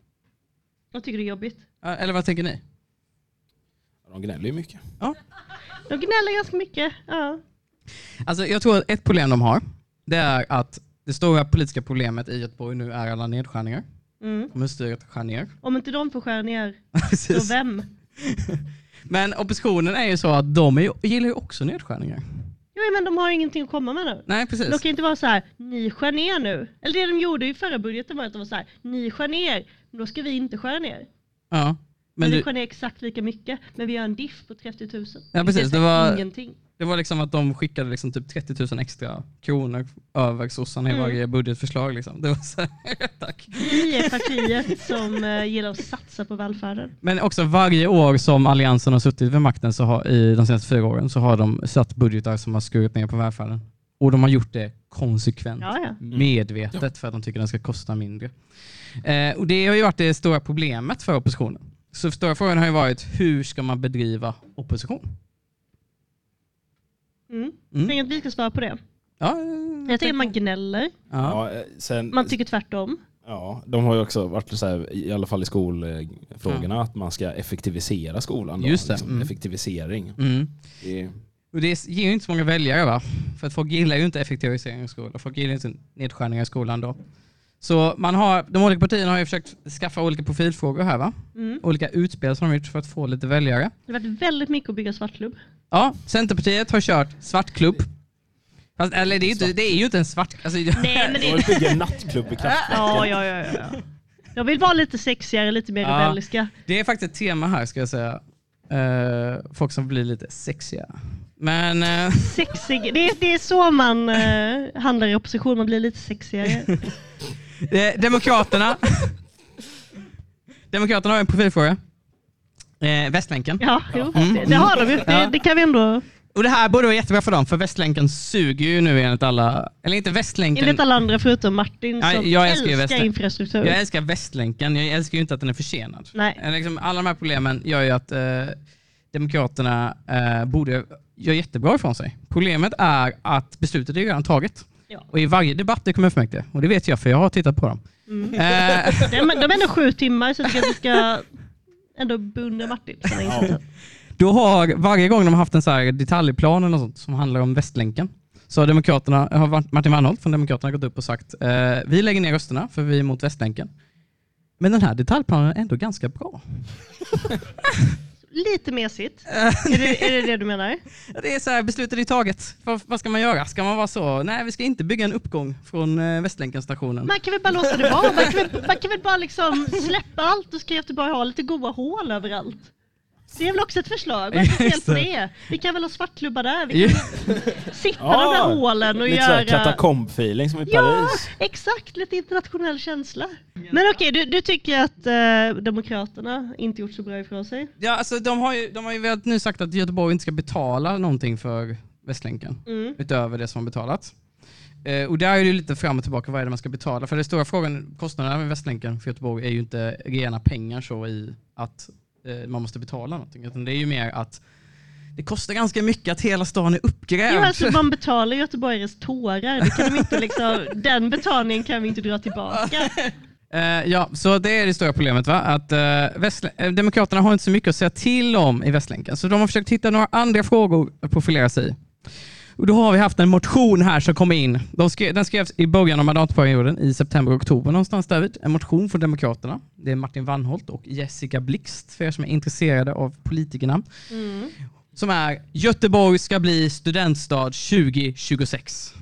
Jag tycker det är jobbigt. Eller vad tänker ni? De gnäller ju mycket. Ja. De gnäller ganska mycket. Ja. Alltså, jag tror att ett problem de har, det är att det stora politiska problemet i Göteborg nu är alla nedskärningar. Mm. Kommunstyret skär ner. <laughs> Om inte de får skära ner, Precis. så vem? <laughs> Men oppositionen är ju så att de är, ju- gillar ju också nedskärningar. Jo men de har ingenting att komma med nu. Nej, precis. De kan inte vara så här, ni skär ner nu. Eller det de gjorde i förra budgeten var att de var så här, ni skär ner, men då ska vi inte skära ner. Ja, Men men vi du, skär ner exakt lika mycket, men vi har en diff på 30 000. ja, precis. är Det var, ingenting. Det var liksom att de skickade liksom typ 30 000 extra kronor över sossarna i Mm. varje budgetförslag. Liksom. Det var så här, <laughs> tack. Vi är partiet som eh, gillar att satsa på välfärden. Men också varje år som Alliansen har suttit vid makten så har, i de senaste fyra åren så har de satt budgetar som har skurit ner på välfärden. Och de har gjort det konsekvent, Ja, ja. Mm. medvetet för att de tycker den ska kosta mindre. Eh, och Det har ju varit det stora problemet för oppositionen. Så stora frågan har ju varit hur ska man bedriva opposition? Mm. Mm. Tänk att vi ska svara på det. Ja, Jag tänker man gnäller, Ja, eh, sen, man tycker tvärtom. Ja, de har ju också varit så här, i alla fall i skolfrågorna, att man ska effektivisera skolan. Då, Just det, Liksom. mm. Effektivisering. Mm. Det, Och det ger ju inte så många väljare va? För att folk gillar ju inte effektivisering i skolan. Folk gillar inte nedskärningar i skolan då. Så man har, de olika partierna har ju försökt skaffa olika profilfrågor här va? Mm. Olika utspel som de har gjort för att få lite väljare. Det har varit väldigt mycket att bygga svartklubb. Ja, Centerpartiet har kört svartklubb. Fast, eller det är, ju inte, det är ju inte en svart... Alltså, Nej, men De det... <laughs> vill bygga en nattklubb i kraftverket. Ja, ja, ja, ja. Jag vill vara lite sexigare, lite mer Ja. rebelliska. Det är faktiskt ett tema här ska jag säga. Eh, folk som blir lite sexiga. Men... eh, Sexig. Det är, det är så man uh, handlar i opposition, man blir lite sexigare. <laughs> Eh, Demokraterna. Demokraterna har en profilfråga. Eh, Västlänken. Ja, jo, Mm. det, har de ju. Det, det kan vi ändå... Och det här borde vara jättebra för dem, för Västlänken suger ju nu enligt alla... Eller inte Västlänken. Enligt alla andra förutom Martin Ja, som jag älskar älskar infrastruktur. Jag älskar Västlänken, jag älskar ju inte att den är försenad. Nej. Eh, Liksom, alla de här problemen gör ju att eh, Demokraterna eh, borde göra jättebra ifrån sig. Problemet är att beslutet är redan taget. Ja. Och i varje debatt i kommunfullmäktige, och det vet jag för jag har tittat på dem. Mm. Eh, De, är- de är ändå sju timmar så jag tycker att vi ska ändå beundra Martin. insatsen. Då har varje gång de har haft en så här detaljplan eller något sånt som handlar om Västlänken så har, Demokraterna, har Martin Wannholt från Demokraterna gått upp och sagt eh, vi lägger ner rösterna för vi är emot Västlänken. Men den här detaljplanen är ändå ganska bra. <laughs> Lite mesigt. <laughs> är, det, är det det du menar? <laughs> Det är så här, beslutet är taget. Vad, ska man göra? Ska man vara så? Nej, vi ska inte bygga en uppgång från eh, Västlänken-stationen. Man kan väl bara låta det vara? Man kan väl, man kan väl bara liksom släppa allt och ska Göteborg ha lite goda hål överallt? Det är väl också ett förslag? <laughs> Vad är det för fel på det. Vi kan väl ha svartklubbar där? Vi kan <laughs> sitta de där Ja, hålen och Lite göra... katakomb-feeling som i Ja, Paris. exakt. Lite internationell känsla. Men okej, du, du tycker att eh, Demokraterna inte gjort så bra ifrån sig? Ja, alltså, de, har ju, de har ju nu sagt att Göteborg inte ska betala någonting för Västlänken Mm. utöver det som har betalats. Eh, och där är det lite fram och tillbaka, vad är det man ska betala? För den stora frågan, kostnaderna med Västlänken för Göteborg är ju inte rena pengar så i att man måste betala någonting, utan det är ju mer att det kostar ganska mycket att hela stan är uppgrävd. Ja, alltså man betalar göteborgares tårar. Det kan de inte liksom, <laughs> den betalningen kan vi inte dra tillbaka. <laughs> Eh, ja, så det är det stora problemet. Va? Att, uh, eh, Demokraterna har inte så mycket att säga till om i Västlänken, så de har försökt hitta några andra frågor att profilera sig i. Och då har vi haft en motion här som kom in. De skrev, den skrevs i början av mandatperioden, i september oktober någonstans därvid. En motion från Demokraterna. Det är Martin Wannholt och Jessica Blixt, för er som är intresserade av politikerna. Mm. Som är Göteborg ska bli studentstad 2026.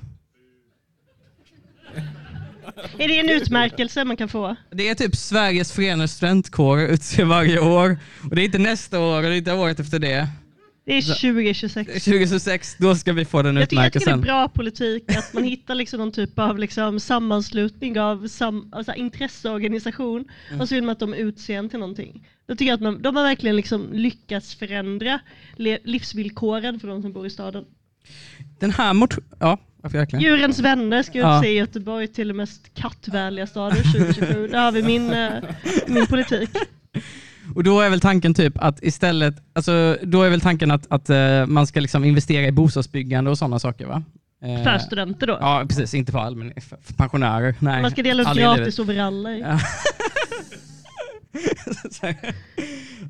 Är det en utmärkelse man kan få? Det är typ Sveriges förenade studentkårer utser varje år. Och det är inte nästa år och det är inte året efter det. Det är Så- 2026. 2026, då ska vi få den Jag tycker, jag tycker det är utmärkelsen. bra politik att man hittar liksom någon typ av liksom sammanslutning av sam, alltså intresseorganisation Mm. och så vill man att de utser en till någonting. Då tycker jag att man, de har verkligen liksom lyckats förändra livsvillkoren för de som bor i staden. Den här motionen... Ja, verkligen. Djurens vänner ska Ja. utse Göteborg till den mest kattvänliga staden 2027. Där har vi min, eh, min politik. <laughs> Och då är väl tanken typ att istället, alltså då är väl tanken att, att eh, man ska liksom investera i bostadsbyggande och sådana saker va? Eh, För studenter då? Ja, precis. Inte för allmän, för pensionärer. Nej. Man ska dela ut gratis overaller. Ja. <laughs>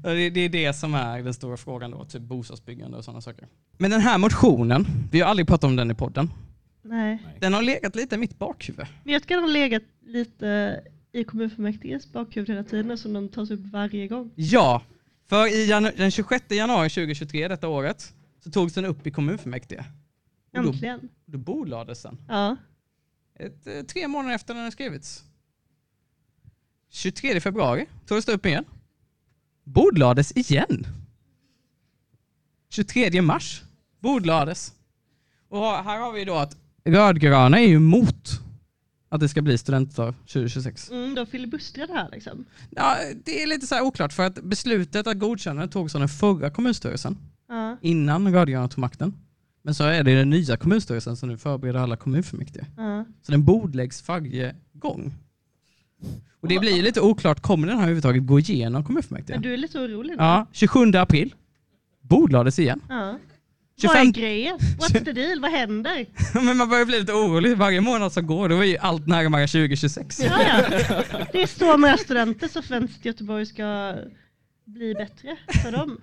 Det är det som är den stora frågan då, typ bostadsbyggande och sådana saker. Men den här motionen, vi har aldrig pratat om den i podden. Nej. Den har legat lite i mitt bakhuvud. Men jag tycker den har legat lite i kommunfullmäktiges bakhuvud hela tiden som den tas upp varje gång. Ja, för i jan- den 26 januari 2023, detta året, så togs den upp i kommunfullmäktige. Och då, Äntligen. då bordlades den. Ja. Ett, eh, tre månader efter den har skrivits. 23 februari togs det upp igen. Bordlades igen. 23 mars bordlades. Och här har vi då att rödgröna är ju emot att det ska bli studentdag 2026. Mm, de filibustrade här liksom. Ja, det är lite så oklart för att beslutet att godkänna det togs av den förra kommunstyrelsen Ja. innan rödgröna tog makten. Men så är det den nya kommunstyrelsen som nu förbereder alla kommunfullmäktige. Ja. Så den bordläggs varje gång. Och det blir lite oklart, kommer den här överhuvudtaget gå igenom kommunfullmäktige? Men du är lite orolig nu. Ja, 27 april. Bordlades igen. Ja. 25 Vad är grejen? What's <laughs> the deal? Vad händer? <laughs> Men man börjar bli lite orolig. Varje månad som går, då är ju allt närmare 2026. Ja, ja. Det är så många studenter som att Göteborg ska bli bättre för dem.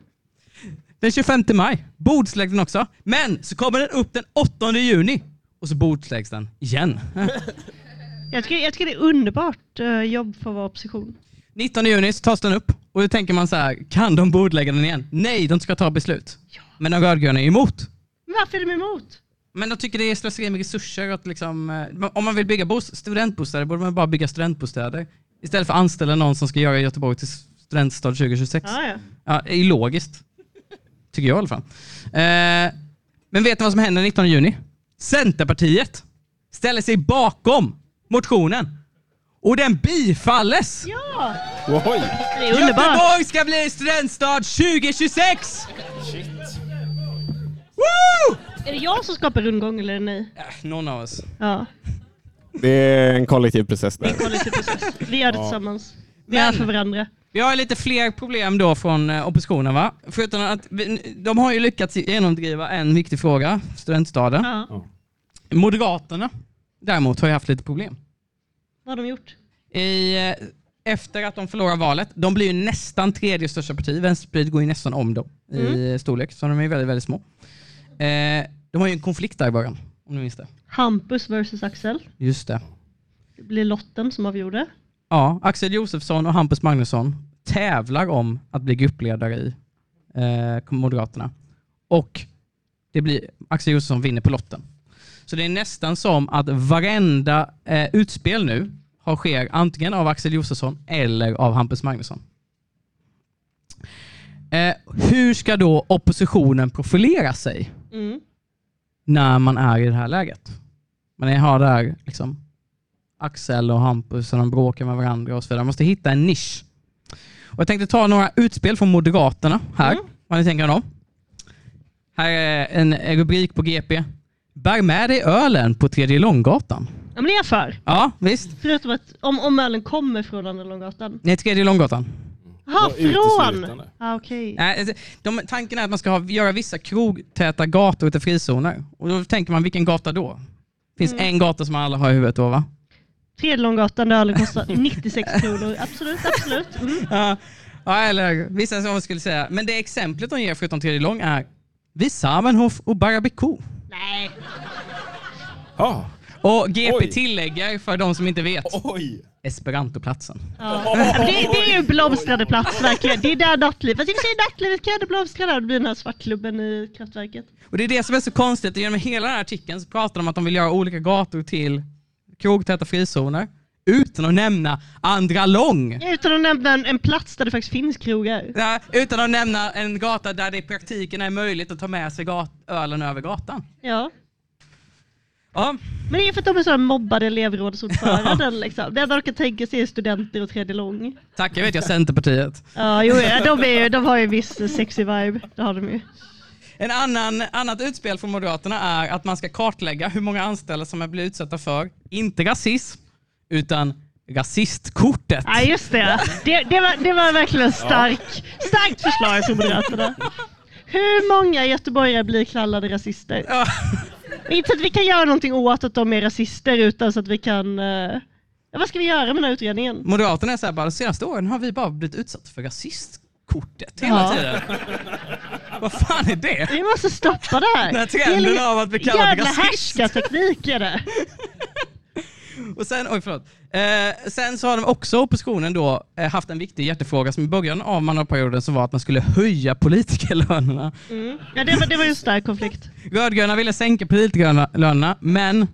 Den 25 maj. Bordsläggs den också. Men så kommer den upp den 8 juni. Och så bordsläggs den igen. Jag tycker, jag tycker det är underbart eh, jobb för att vara opposition. 19 juni så tas den upp. Och då tänker man så här, kan de bordlägga den igen? Nej, de ska ta beslut. Men de rödgröna är emot. Men varför är de emot? Men de tycker det är slöseri med resurser. Att liksom, eh, om man vill bygga bos- studentbostäder borde man bara bygga studentbostäder. Istället för att anställa någon som ska göra Göteborg till studentstad 2026. Ja, ja. Ja, det är logiskt. Tycker jag i alla fall. Eh, men vet ni vad som händer den 19 juni? Centerpartiet ställer sig bakom motionen. Och den bifalles! Ja! Oj! Det är underbart. Göteborg ska bli studentstad 2026! Woo! Är det jag som skapar rundgång eller är det ni? Någon av oss. Ja, Det är en kollektiv process det är där. en kollektiv process. Vi gör det Ja. tillsammans. Vi är här för varandra. Vi har lite fler problem då från eh, oppositionen va? Förutom att vi, de har ju lyckats genomdriva en viktig fråga, studentstaden. Ja. Moderaterna däremot har ju haft lite problem. Vad har de gjort? I, eh, efter att de förlorar valet, de blir ju nästan tredje största parti, Vänsterpartiet går ju nästan om dem i Mm. storlek, så de är väldigt, väldigt små. Eh, de har ju en konflikt där i början, om ni minns det. Hampus versus Axel. Just det. Det blir lotten som avgjorde. Ja, Axel Josefsson och Hampus Magnusson tävlar om att bli gruppledare i eh, Moderaterna. Och det blir, Axel Josefsson vinner på lotten. Så det är nästan som att varenda eh, utspel nu har sker antingen av Axel Josefsson eller av Hampus Magnusson. Eh, hur ska då oppositionen profilera sig Mm. när man är i det här läget? Man har där liksom Axel och Hampus och de bråkar med varandra och så vidare. Man måste hitta en nisch. Och jag tänkte ta några utspel från Moderaterna här. Vad ni tänker om dem. Här är en rubrik på GP. Bär med dig ölen på Tredje Långgatan. Ja, men det är jag för. Ja, visst. Förutom att om, om ölen kommer från Andra Långgatan. Nej, Tredje Långgatan. Jaha, från! uteslutande. Ah, Okej. Nej, alltså, de, tanken är att man ska ha, göra vissa krogtäta gator till frizoner. Och då tänker man, vilken gata då? Det finns Mm. en gata som alla har i huvudet då va? Tredje Långgatan där ölen kostar <laughs> 96 kronor. Absolut, absolut. Mm. <laughs> Ja, ja eller vissa som skulle säga. Men det exemplet de ger förutom tredje lång är vid Samenhof och Barabeko. Nej. Ja. Och GP Oj. tillägger för de som inte vet. Oj! Esperantoplatsen. Ja. Det, det är ju en blomstrande plats verkligen. Det är där nattlivet, fast i och för sig nattlivet kan det blomstra där. Det blir den här svartklubben i kraftverket. Och det är det som är så konstigt. Genom hela den här artikeln så pratar de om att de vill göra olika gator till krogtäta frizoner. Utan att nämna Andra Lång. Utan att nämna en, en plats där det faktiskt finns krogar. Ja, utan att nämna en gata där det i praktiken är möjligt att ta med sig ölen över gatan. Ja. Ja. Men det är för att de är sådana mobbade elevrådsordföranden. <laughs> liksom. Det enda de kan tänka sig är studenter och tredje lång. Tack, jag vet jag Centerpartiet. Ja, jo, ja, de, är, ju- de har ju en viss sexy vibe. Det har de ju. En annan, annat utspel från Moderaterna är att man ska kartlägga hur många anställda som har blivit utsatta för, inte rasism, utan rasistkortet. Ja, just det. Det, det, var, det var verkligen stark, starkt förslag från Moderaterna. Hur många göteborgare blir kallade rasister? Inte så att vi kan göra någonting åt att de är rasister, utan så att vi kan... eh, Ja, vad ska vi göra med den här utredningen? Moderaterna är så här, bara, de senaste åren har vi bara blivit utsatta för rasistkortet hela Ja. tiden. Vad fan är det? Vi måste stoppa det här. Den här trenden Det är li- av att bli kallad Jävla rasist. härskarteknik är det. Och sen, oj förlåt. Eh, sen så har de också oppositionen då eh, haft en viktig hjärtefråga som i början av mandatperioden som var att man skulle höja politikerlönerna. Mm. Ja, det var, det var ju en stark konflikt. Rödgröna ville sänka politikerlönerna men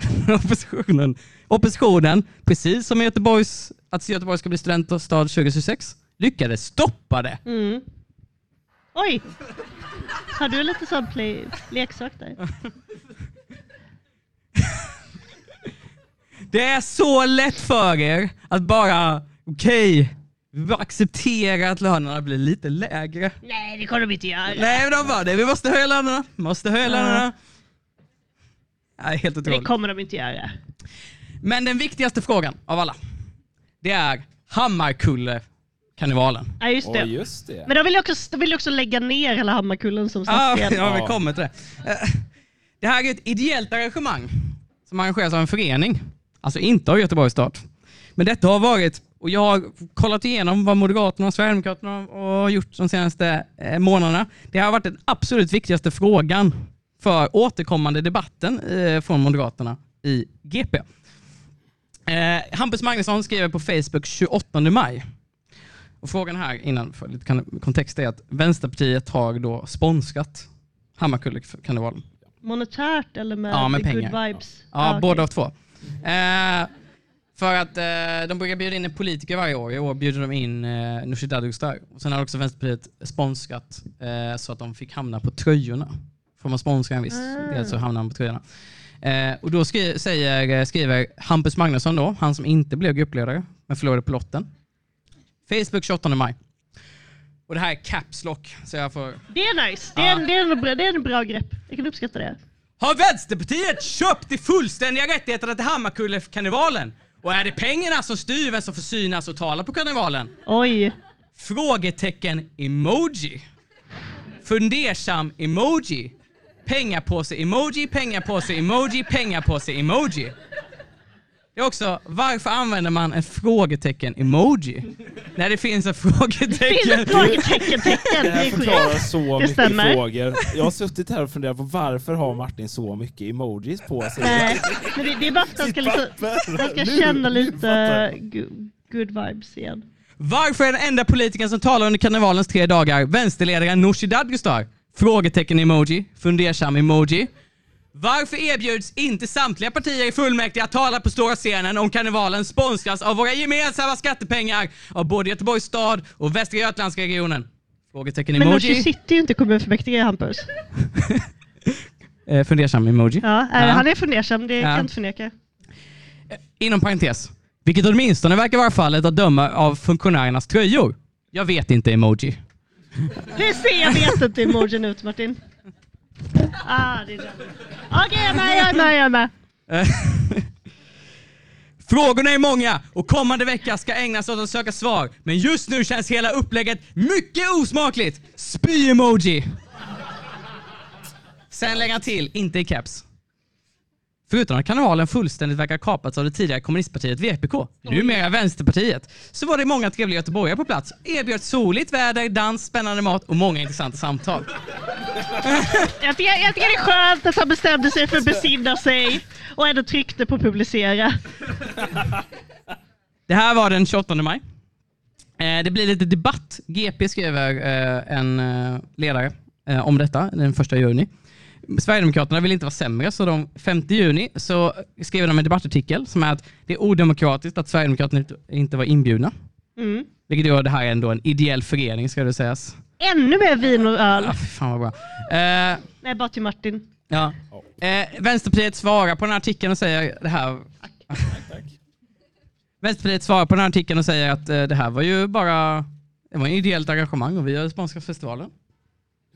<laughs> oppositionen, oppositionen, precis som i Göteborgs, att Göteborg ska bli studentstad 2026, lyckades stoppa det. Mm. Oj! Har du lite sån play, leksak där? <laughs> Det är så lätt för er att bara, okej, vi bara accepterar att lönerna blir lite lägre. Nej, det kommer de inte göra. Nej, men de bara det. Vi måste höja lönerna. Måste höja Ja. lönerna. Nej, helt Det otroligt. kommer de inte göra. Men den viktigaste frågan av alla, det är Hammarkulle-karnevalen. Ja, just det. Oj, just det. Men de vill också, de vill också lägga ner hela Hammarkullen som Ja, stadsdel. ja, vi kommer till det. Eh, Det här är ett ideellt arrangemang som arrangeras av en förening, alltså inte av Göteborgs stad. Men detta har varit Och jag har kollat igenom vad Moderaterna och Sverigedemokraterna har gjort de senaste eh, månaderna. Det har varit den absolut viktigaste frågan för återkommande debatten eh, från Moderaterna i GP. Eh, Hampus Magnusson skriver på Facebook 28 maj. Och frågan här innan, för lite kontext, är att Vänsterpartiet har då sponsrat Hammarkullekarnevalen. Monetärt eller med Ja, med pengar. good vibes? Ja, Ah, okej. båda två. Eh, för att eh, de brukar bjuda in en politiker varje år. I år bjuder de in eh, Nooshi Dadgostar. Sen har också Vänsterpartiet sponsrat eh, så att de fick hamna på tröjorna. Får man sponsra en viss Ah. del så hamnar man på tröjorna. Eh, och då skri- säger, skriver Hampus Magnusson då, han som inte blev gruppledare men förlorade på lotten. Facebook 28 maj. Och det här är Caps Lock. Så jag får... Det är nice. Det är, en, det, är en, bra- det är en bra grepp. Jag kan uppskatta det. Har Vänsterpartiet köpt de fullständiga rättigheterna till Hammarkullekarnevalen? Och är det pengarna som styr vem som får synas och tala på karnevalen? Oj. Frågetecken emoji. Fundersam emoji. Pengapåse är också, varför använder man en frågetecken emoji? När det finns en frågetecken. Det finns ett frågetecken-tecken. Det Det här är förklarar så Det mycket stämmer. frågor. Jag har suttit här och funderat på varför har Martin så mycket emojis på sig? Nej, men det, det är bara för att han ska, liksom, han ska känna lite jag. good vibes igen. Varför är den enda politikern som talar under karnevalens tre dagar vänsterledaren Nooshi Dadgostar? Frågetecken emoji, fundersam emoji. Varför erbjuds inte samtliga partier i fullmäktige att tala på stora scenen om karnevalen sponsras av våra gemensamma skattepengar av både Göteborgs stad och Västra Götalandsregionen? Frågetecken Men Nooshi emoji. sitter ju inte i kommunfullmäktige, Hampus. <laughs> Eh, fundersam emoji. Ja, eh, Ja. Han är fundersam, det kan Ja. jag inte förneka. Inom parentes. Vilket åtminstone verkar vara fallet att döma av funktionärernas tröjor. Jag vet inte emoji. Hur ser vet inte emojin ut, Martin? Ah, det är. Okej, jag är med, jag är med, jag är med. Eh, <laughs> frågorna är många och kommande vecka ska ägnas åt att söka svar. Men just nu känns hela upplägget mycket osmakligt. Spy-emoji. Sen lägger han till, inte i caps. Förutom att karnevalen fullständigt verkar kapats av det tidigare kommunistpartiet VPK, numera Vänsterpartiet, så var det många trevliga göteborgare på plats. Erbjöd soligt väder, dans, spännande mat och många intressanta samtal. <laughs> Jag tycker, jag tycker det är skönt att han bestämde sig för att besinna sig och ändå tryckte på publicera. Det här var den 28 maj. Eh, det blir lite debatt. GP skriver eh, en eh, ledare om detta den 1 juni. Sverigedemokraterna vill inte vara sämre, så de 5 juni så skriver de en debattartikel som är att det är odemokratiskt att Sverigedemokraterna inte- var inbjudna. Mm. Vilket gör det här är ändå en ideell förening ska det sägas. Ännu mer vin och öl. Ja, fy fan vad bra. Eh, Nej, bara till Martin. Ja. Eh, Vänsterpartiet svarar på den här artikeln och säger det här. <laughs> Vänsterpartiet svarar på den här artikeln och säger att eh, det här var ju bara det var ett ideellt engagemang och vi har sponsrat festivalen.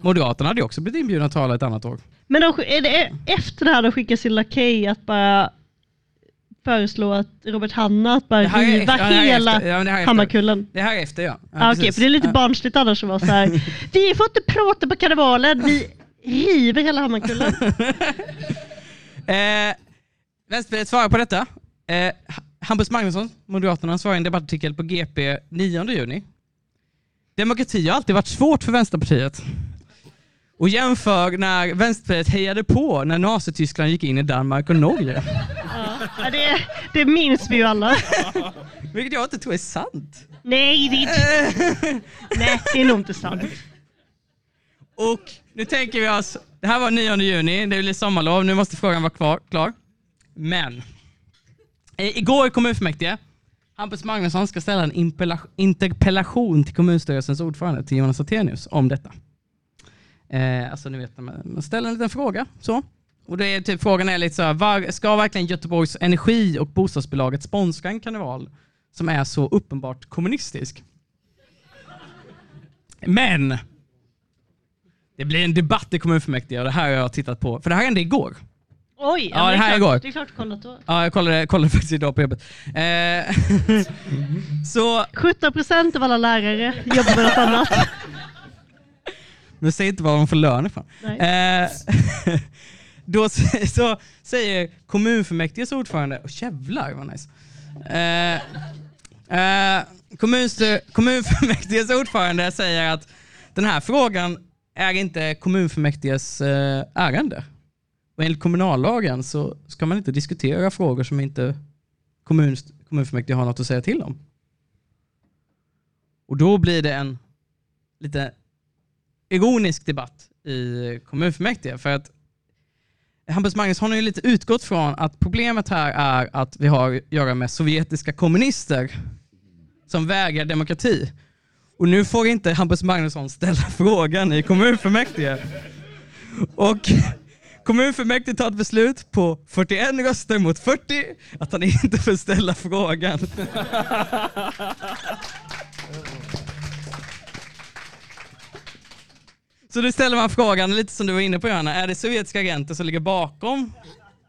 Moderaterna hade ju också blivit inbjudna att tala ett annat år. Men de, är det efter det här de skickar sin lakej att bara föreslå att Robert Hanna att bara riva hela ja. Hammarkullen? Det här är efter ja. ja Ah, Okej, precis. för det är lite Ja. barnsligt annars att vara så här. <laughs> Vi får inte prata på karnevalen, vi river hela Hammarkullen. <laughs> Eh, Vänsterpartiet svarar på detta. Eh, Hampus Magnusson, Moderaterna, svarar i en debattartikel på GP 9 juni. Demokrati har alltid varit svårt för Vänsterpartiet. Och jämför när Vänsterpartiet hejade på när Nazityskland gick in i Danmark och Norge. Ja, det, det minns vi ju alla. Vilket jag inte tror är sant. Nej, det är inte... <laughs> Nej, det är nog inte sant. Och nu tänker vi oss, det här var 9 juni, det blir sommarlov, nu måste frågan vara kvar, klar. Men, igår i kommunfullmäktige, Hampus Magnusson ska ställa en interpellation till kommunstyrelsens ordförande, till Jonas Attenius, om detta. Eh, alltså ni vet, man ställer en liten fråga. Så. Och det är typ, frågan är lite så här, var, ska verkligen Göteborgs Energi och bostadsbolaget sponsra en karneval som är så uppenbart kommunistisk? Men det blir en debatt i kommunfullmäktige och det här har jag tittat på, för det här hände igår. Oj, Ja, det här är igår. klart, det är klart kollat då. Ja, jag kollade, kollade faktiskt idag på jobbet. Eh, <laughs> så, 17% av alla lärare jobbar med något annat. Men säg inte var de får lön ifrån. Eh, <laughs> då s- så säger kommunfullmäktiges ordförande, och jävlar vad nice. Eh, Eh, kommunfullmäktiges ordförande säger att den här frågan är inte kommunfullmäktiges eh, ärende. Och enligt kommunallagen så ska man inte diskutera frågor som inte kommun, kommunfullmäktige har något att säga till om. Och då blir det en lite ironisk debatt i kommunfullmäktige för att Hampus Magnusson har ju lite utgått från att problemet här är att vi har att göra med sovjetiska kommunister som vägrar demokrati. Och nu får inte Hampus Magnusson ställa <laughs> frågan i kommunfullmäktige. Och kommunfullmäktige tar ett beslut på 41 röster mot 40 att han inte får ställa frågan. <laughs> Så då ställer man frågan, lite som du var inne på Johanna, är det sovjetiska agenter som ligger bakom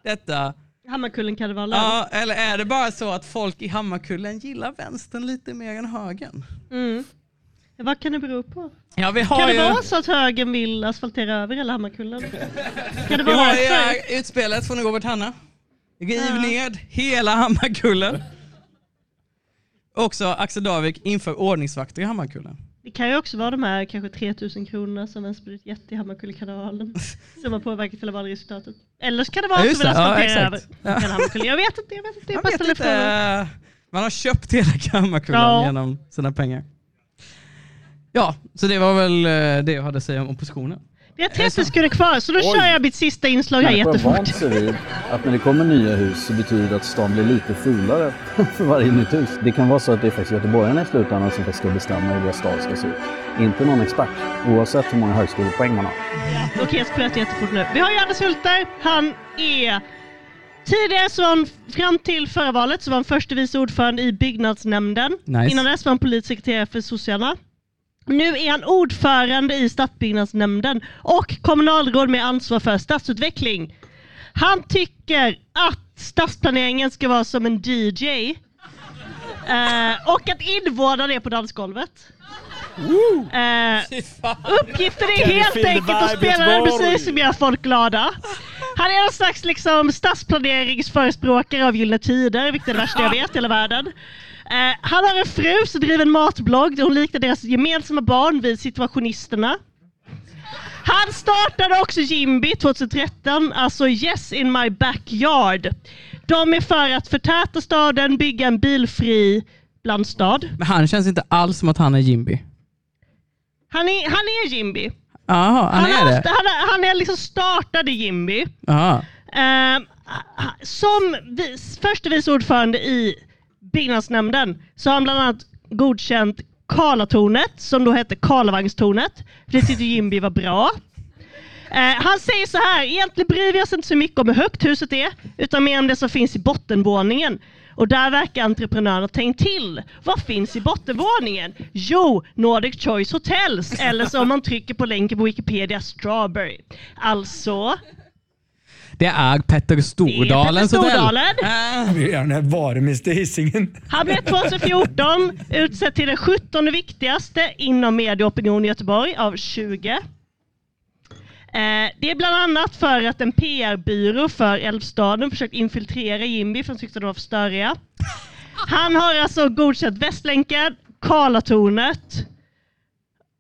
detta? Hammarkullenkarnevalen. Ja, eller är det bara så att folk i Hammarkullen gillar vänstern lite mer än högern? Mm. Vad kan det bero på? Ja, vi kan det ju- vara så att högern vill asfaltera över hela Hammarkullen? Kan det Vi vara har ju utspelet från Robert Hanna. Riv Ja. ned hela Hammarkullen. Också Axel Davik inför ordningsvakter i Hammarkullen. Det kan ju också vara de här kanske 3000 kronorna som Vänsterpartiet gett i Hammarkullenkanalen <laughs> som har påverkat hela valresultatet. Eller så kan det vara Ja, att de vill det. Ja, asfaltera över. Ja. hela Hammarkullen. Jag vet inte, jag vet inte. Jag Man bara vet inte. Man har köpt hela Hammarkullen Ja. genom sina pengar. Ja, så det var väl eh, det jag hade att säga om oppositionen. Vi har 30 sekunder kvar så då Oj. kör jag mitt sista inslag här jättefort. vid att när det kommer nya hus så betyder det att stan blir lite fulare <laughs> för varje nytt hus. Det kan vara så att det är faktiskt göteborgarna i slutändan som ska bestämma hur deras stad ska se ut. Inte någon expert, oavsett hur många högskolepoäng man har. Okej, jag ska prata jättefort nu. Vi har ju Anders Hulter. Han är Tidigare så var han, fram till förra valet, så var han förste vice ordförande i byggnadsnämnden. Nice. Innan dess var han politisk sekreterare för sossarna. Nu är han ordförande i stadsbyggnadsnämnden och kommunalråd med ansvar för stadsutveckling. Han tycker att stadsplaneringen ska vara som en DJ eh, och att invånarna är på dansgolvet. Eh, uppgiften är helt enkelt att spela den musik som gör folk glada. Han är någon slags liksom, stadsplaneringsförespråkare av Gyllene Tider, vilket är det värsta jag vet i hela världen. Eh, han har en fru som driver en matblogg där hon liknar deras gemensamma barn vid Situationisterna. Han startade också Jimby 2013, alltså Yes in my backyard. De är för att förtäta staden, bygga en bilfri blandstad. Men han känns inte alls som att han är Jimby. Han är, han är Jimby. Jaha, han, har, är det? Han, är- han är liksom startade Jimby. Jaha. Ehm, som vis, förste vice ordförande i byggnadsnämnden så har han bland annat godkänt Karlatornet som då hette Karlavagnstornet. För det tyckte Jimby var bra. Eh, han säger så här, egentligen bryr vi oss inte så mycket om hur högt huset är utan mer om det som finns i bottenvåningen. Och där verkar entreprenören ha tänkt till. Vad finns i bottenvåningen? Jo, Nordic Choice Hotels. Eller som man trycker på länken på Wikipedia, Strawberry. Alltså, det är Petter Stordalens Petter hotell. Stordalen. Han vill gärna vara med Hisingen. Han blev 2014 utsedd till den 17 viktigaste inom media och opinion i Göteborg av 20. Eh, det är bland annat för att en PR-byrå för Älvstaden försökt infiltrera Jimby för att tyckte de var för störiga. Han har alltså godkänt Västlänken, Karlatornet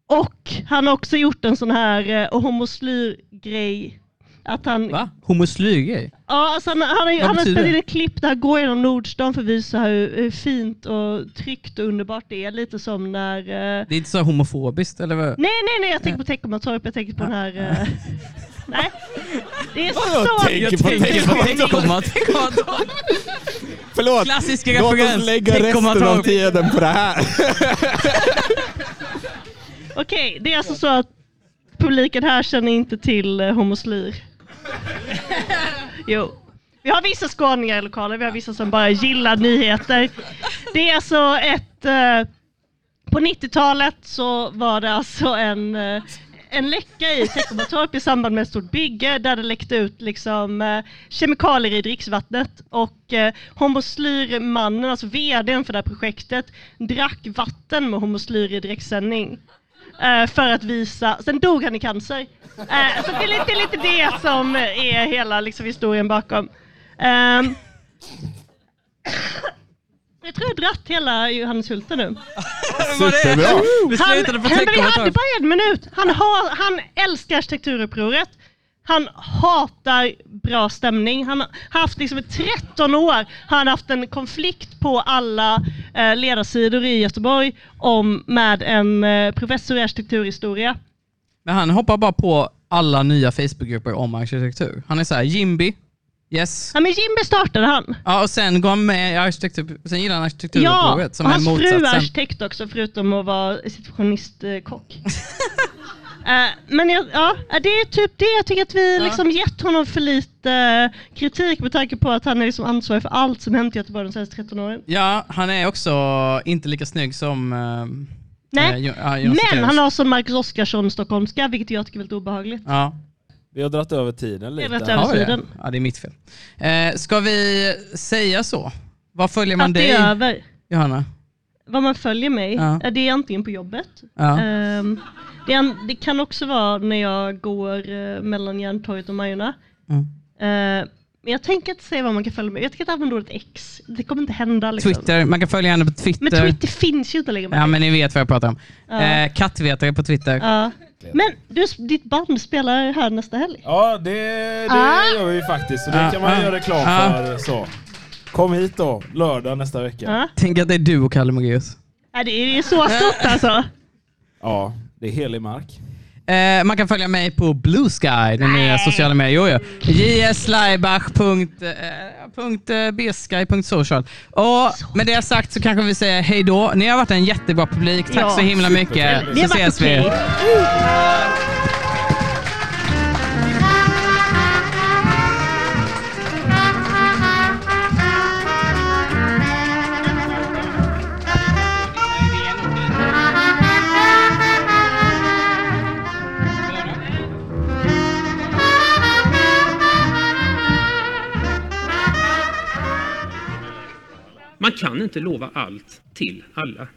och han har också gjort en sån här eh, homoslyr-grej. Att han, Va? Homoslyr Ja, alltså han, han, Vad han har spelat in ett klipp där han går genom Nordstan för att visa hur, hur fint och tryggt och underbart det är. Lite som när... eh, Det är inte så homofobiskt eller vad? Nej, nej, nej, jag tänker på Teckomatorp, jag tänker på den här... eh, <laughs> nej, det är Vadå så... tänker på Teckomatorp? Förlåt, Klassisk låt oss lägga resten av tiden på det här. <laughs> Okej, det är alltså så att publiken här känner inte till uh, homoslyr. <laughs> jo. Vi har vissa skåningar i lokalen, vi har vissa som bara gillar nyheter. Det är alltså ett... eh, på 90-talet så var det alltså en, eh, en läcka i Teckomatorp i samband med ett stort bygge där det läckte ut liksom, eh, kemikalier i dricksvattnet. Och eh, homoslyrmannen, alltså vdn för det här projektet, drack vatten med homoslyr i direktsändning. Eh, för att visa, sen dog han i cancer. Eh, så det är, lite, det är lite det som är hela liksom, historien bakom. Ehm, Jag tror jag dratt hela Johannes Hulte nu. Superbra! Vi Han, slutade på men vi täckkommentar. hade bara en minut. Han, har, han älskar arkitekturupproret. Han hatar bra stämning. Han har haft liksom i 13 år har han haft en konflikt på alla eh, ledarsidor i Göteborg om, med en eh, professor i arkitekturhistoria. Men han hoppar bara på alla nya Facebookgrupper om arkitektur. Han är så här, Jimby, yes. Ja, men Jimmy startade han. Ja, och sen går han med i arkitektur, sen gillar han Ja, arkitekturupproret som och är hans fru är motsatsen. arkitekt också förutom att vara situationistkock. <laughs> Eh, men jag, ja, det är typ det. Jag tycker att vi liksom gett honom för lite eh, kritik med tanke på att han är liksom ansvarig för allt som hänt i Göteborg de senaste 13 åren. Ja, han är också inte lika snygg som... Uh, Nej, ja, Jonas men Attelius. han har som Marcus Oskarsson stockholmska, vilket jag tycker är väldigt obehagligt. Ja. Vi har dragit över tiden lite. Vi har dragit över tiden. Ja, det är mitt fel. Eh, ska vi säga så? Vad följer man Att dig? det är över. Johanna? Vad man följer mig, Ja. det är antingen på jobbet. Ja. Ehm, det, är, det kan också vara när jag går eh, mellan Järntorget och Majorna. Mm. Eh, men jag tänker inte säga vad man kan följa mig. Jag tänker inte använda ordet X. Det kommer inte hända. Liksom. Twitter, man kan följa henne på Twitter. Men Twitter finns ju inte längre. Ja, men ni vet vad jag pratar om. Ja. Eh, kattvetare på Twitter. Ja. Men du, ditt band spelar här nästa helg. Ja, det, det Ah. gör vi faktiskt. Så det Ja, kan man ja. göra reklam för. Så. Kom hit då, lördag nästa vecka. Ja. Tänk att det är du och Kalle Moraeus. Ja, det är så stort alltså. Ja, det är helig mark. Eh, man kan följa mig på Blue Sky, den nya sociala medier. Jo, jo. jslaibach.bsky.social. Och med det sagt så kanske vi säger hej då. Ni har varit en jättebra publik. Tack Ja. så himla mycket. Så ses vi. Man kan inte lova allt till alla.